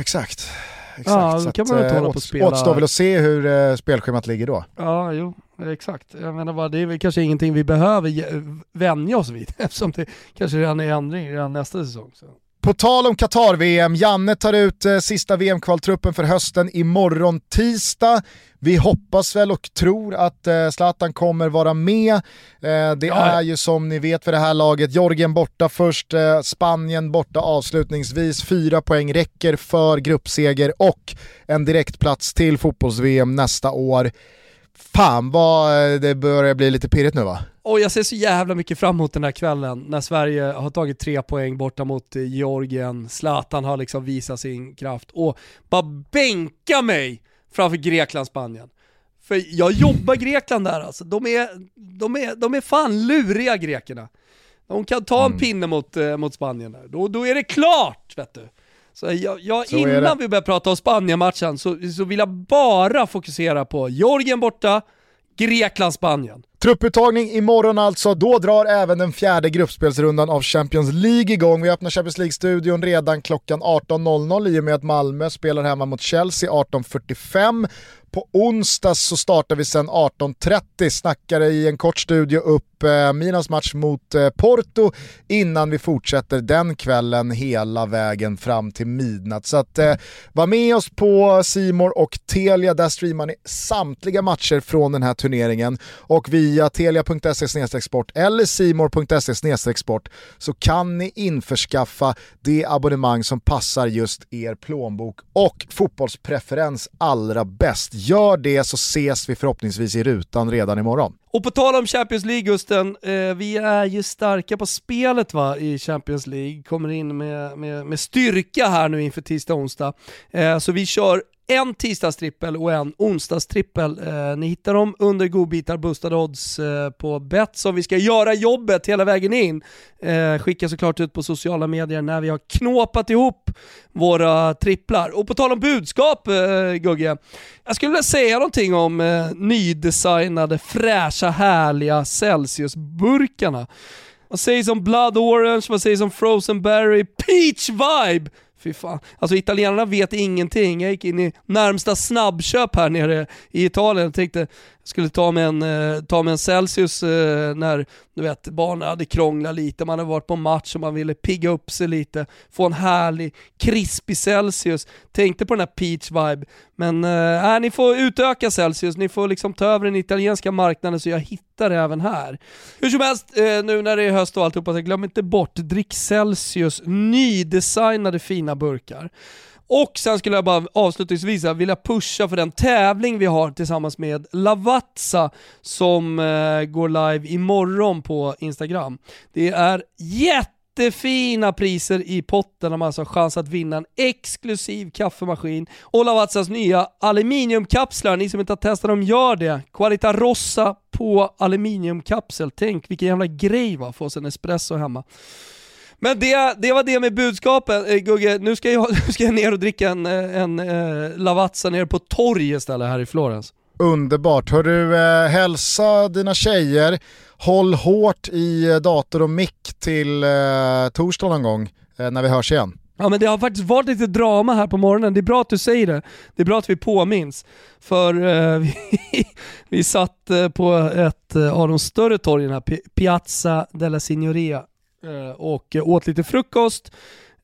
Exakt. exakt. Ja, så kan man att, äh, spela. Återstår väl att se hur uh, spelschemat ligger då. Ja, jo, exakt. Jag menar bara, det är väl kanske ingenting vi behöver vänja oss vid eftersom det kanske redan är ändring redan nästa säsong. Så. På tal om Qatar-VM, Janne tar ut eh, sista VM-kvaltruppen för hösten imorgon tisdag. Vi hoppas väl och tror att eh, Zlatan kommer vara med. Eh, det ja. är ju som ni vet för det här laget, Jorgen borta först, eh, Spanien borta avslutningsvis. Fyra poäng räcker för gruppseger och en direktplats till fotbolls-VM nästa år. Fan vad eh, det börjar bli lite pirrigt nu va? Och jag ser så jävla mycket fram emot den här kvällen när Sverige har tagit tre poäng borta mot eh, Georgien, Zlatan har liksom visat sin kraft och bara bänka mig framför Grekland, Spanien. För jag jobbar Grekland där alltså, de är, de är, de är fan luriga grekerna. De kan ta en mm. pinne mot, eh, mot Spanien där, då, då är det klart vet du. Så jag, jag så innan vi börjar prata om Spanien-matchen så, så vill jag bara fokusera på Georgien borta, Grekland, Spanien. Trupputtagning imorgon alltså, då drar även den fjärde gruppspelsrundan av Champions League igång. Vi öppnar Champions League-studion redan klockan 18.00 i och med att Malmö spelar hemma mot Chelsea 18.45. På onsdag så startar vi sen 18.30, snackar i en kort studio upp eh, Milans match mot eh, Porto innan vi fortsätter den kvällen hela vägen fram till midnatt. Så att eh, var med oss på Simor och Telia, där streamar ni samtliga matcher från den här turneringen och via telia.se sport eller simor.se sport så kan ni införskaffa det abonnemang som passar just er plånbok och fotbollspreferens allra bäst. Gör det så ses vi förhoppningsvis i rutan redan imorgon. Och på tal om Champions League Gusten, eh, vi är ju starka på spelet va i Champions League, kommer in med, med, med styrka här nu inför tisdag och onsdag. Eh, så vi kör en tisdagstrippel och en onsdagstrippel. Eh, ni hittar dem under godbitar, boostade odds eh, på Betsson. Vi ska göra jobbet hela vägen in. Eh, skicka såklart ut på sociala medier när vi har knåpat ihop våra tripplar. Och på tal om budskap eh, Gugge, jag skulle vilja säga någonting om eh, nydesignade, fräscha, härliga Celsius-burkarna. Vad sägs om Blood Orange, vad sägs om Frozen Berry, Peach Vibe? Fy fan. Alltså italienarna vet ingenting. Jag gick in i närmsta snabbköp här nere i Italien och tänkte skulle ta med en, eh, ta med en Celsius eh, när du vet, barnen hade krånglat lite, man hade varit på match och man ville pigga upp sig lite, få en härlig krispig Celsius. Tänkte på den här peach vibe, men eh, äh, ni får utöka Celsius, ni får liksom ta över den italienska marknaden så jag hittar det även här. Hur som helst, eh, nu när det är höst och alltihopa, glöm inte bort, drick Celsius nydesignade fina burkar. Och sen skulle jag bara avslutningsvis vilja pusha för den tävling vi har tillsammans med Lavazza som eh, går live imorgon på Instagram. Det är jättefina priser i potten om man alltså har chans att vinna en exklusiv kaffemaskin och Lavazzas nya aluminiumkapslar. Ni som inte har testat dem, gör det. Qualita Rossa på aluminiumkapsel. Tänk vilken jävla grej va, få oss en espresso hemma. Men det, det var det med budskapen. Eh, Gugge, nu ska, jag, nu ska jag ner och dricka en, eh, en eh, Lavazza nere på torg istället här i Florens. Underbart. Hör du, eh, hälsa dina tjejer, håll hårt i eh, dator och mick till eh, torsdag någon gång eh, när vi hörs igen. Ja men det har faktiskt varit lite drama här på morgonen, det är bra att du säger det. Det är bra att vi påminns. För eh, vi, vi satt eh, på ett av de större torgen här, Piazza della Signoria Eh, och åt lite frukost.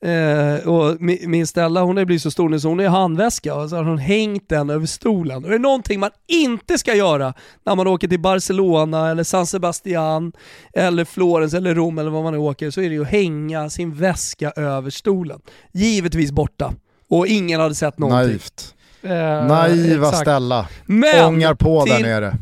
Eh, och min Stella hon är blivit så stor nu så hon är handväska och så har hon hängt den över stolen. Och det är någonting man inte ska göra när man åker till Barcelona eller San Sebastian eller Florens eller Rom eller vad man nu åker så är det ju att hänga sin väska över stolen. Givetvis borta. Och ingen hade sett någonting. Naivt. Eh, Naiva exakt. Stella. Men, Ångar på till, där nere.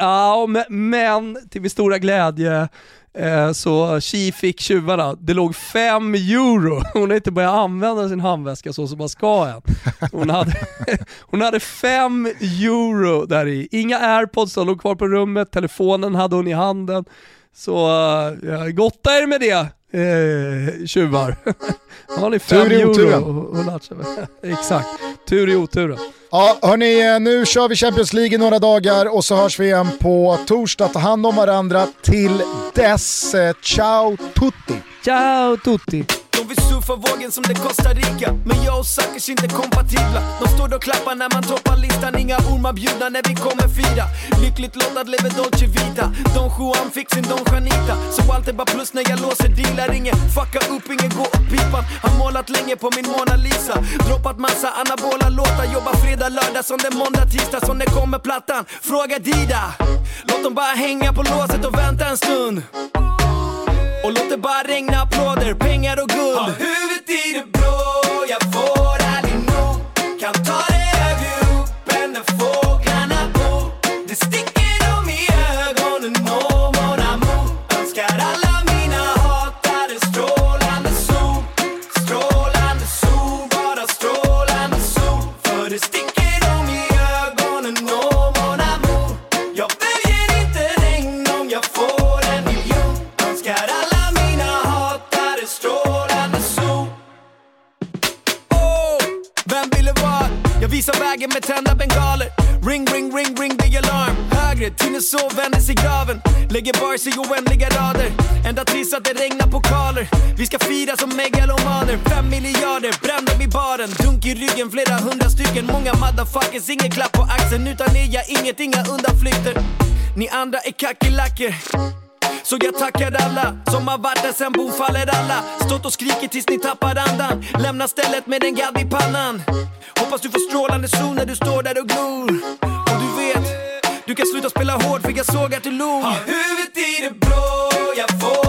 Ja, men, men till min stora glädje Eh, Eh, så Chi fick tjuvarna, det låg 5 euro. Hon har inte börjat använda sin handväska så som man ska än. Hon hade, hon hade 5 euro där i. Inga airpods, de låg kvar på rummet, telefonen hade hon i handen. Så eh, gotta er med det eh, tjuvar. Har ni 5 euro och, och Exakt, tur i oturen. Ja, hörni, eh, nu kör vi Champions League i några dagar och så hörs vi igen på torsdag. Ta hand om varandra till dess. Eh, ciao tutti! Ciao tutti! De vill surfa vågen som det Costa Rica Men jag och Sackers inte kompatibla De står och klappar när man toppar listan. Inga ormar bjudna när vi kommer fira Lyckligt lottad lever Dolce Vita. Don Juan fick sin Don Juanita. Så allt är bara plus när jag låser dealar. Ingen fucka upp, ingen gå åt pipan Har målat länge på min Mona Lisa. Droppat massa anabola låtar. Jobbar fredag, lördag som det måndag, tisdag. Som det kommer plattan? Fråga Dida. Låt dem bara hänga på låset och vänta en stund och låt det bara regna applåder, pengar och guld. Har huvudet i det blå, jag får aldrig nog. Kan ta det högre upp än där fåglarna bor. Det sticker vägen med tända bengaler. Ring, ring, ring, ring the alarm. Högre, Tinneså vänder sig graven. Lägger bars i oändliga rader. Ända tills att det regnar pokaler Vi ska fira som megalomaner. Fem miljarder, bränn dem i baren. Dunk i ryggen, flera hundra stycken. Många motherfuckers, ingen klapp på axeln. Utan er jag inget, inga undanflykter. Ni andra är kackerlackor så jag tackar alla som har varit där sen bom faller alla. Stått och skrikit tills ni tappar andan. Lämna stället med en gadd i pannan. Hoppas du får strålande sol när du står där och glor. Och du vet, du kan sluta spela hård för jag såg att du log. Har huvudet i det blå, jag får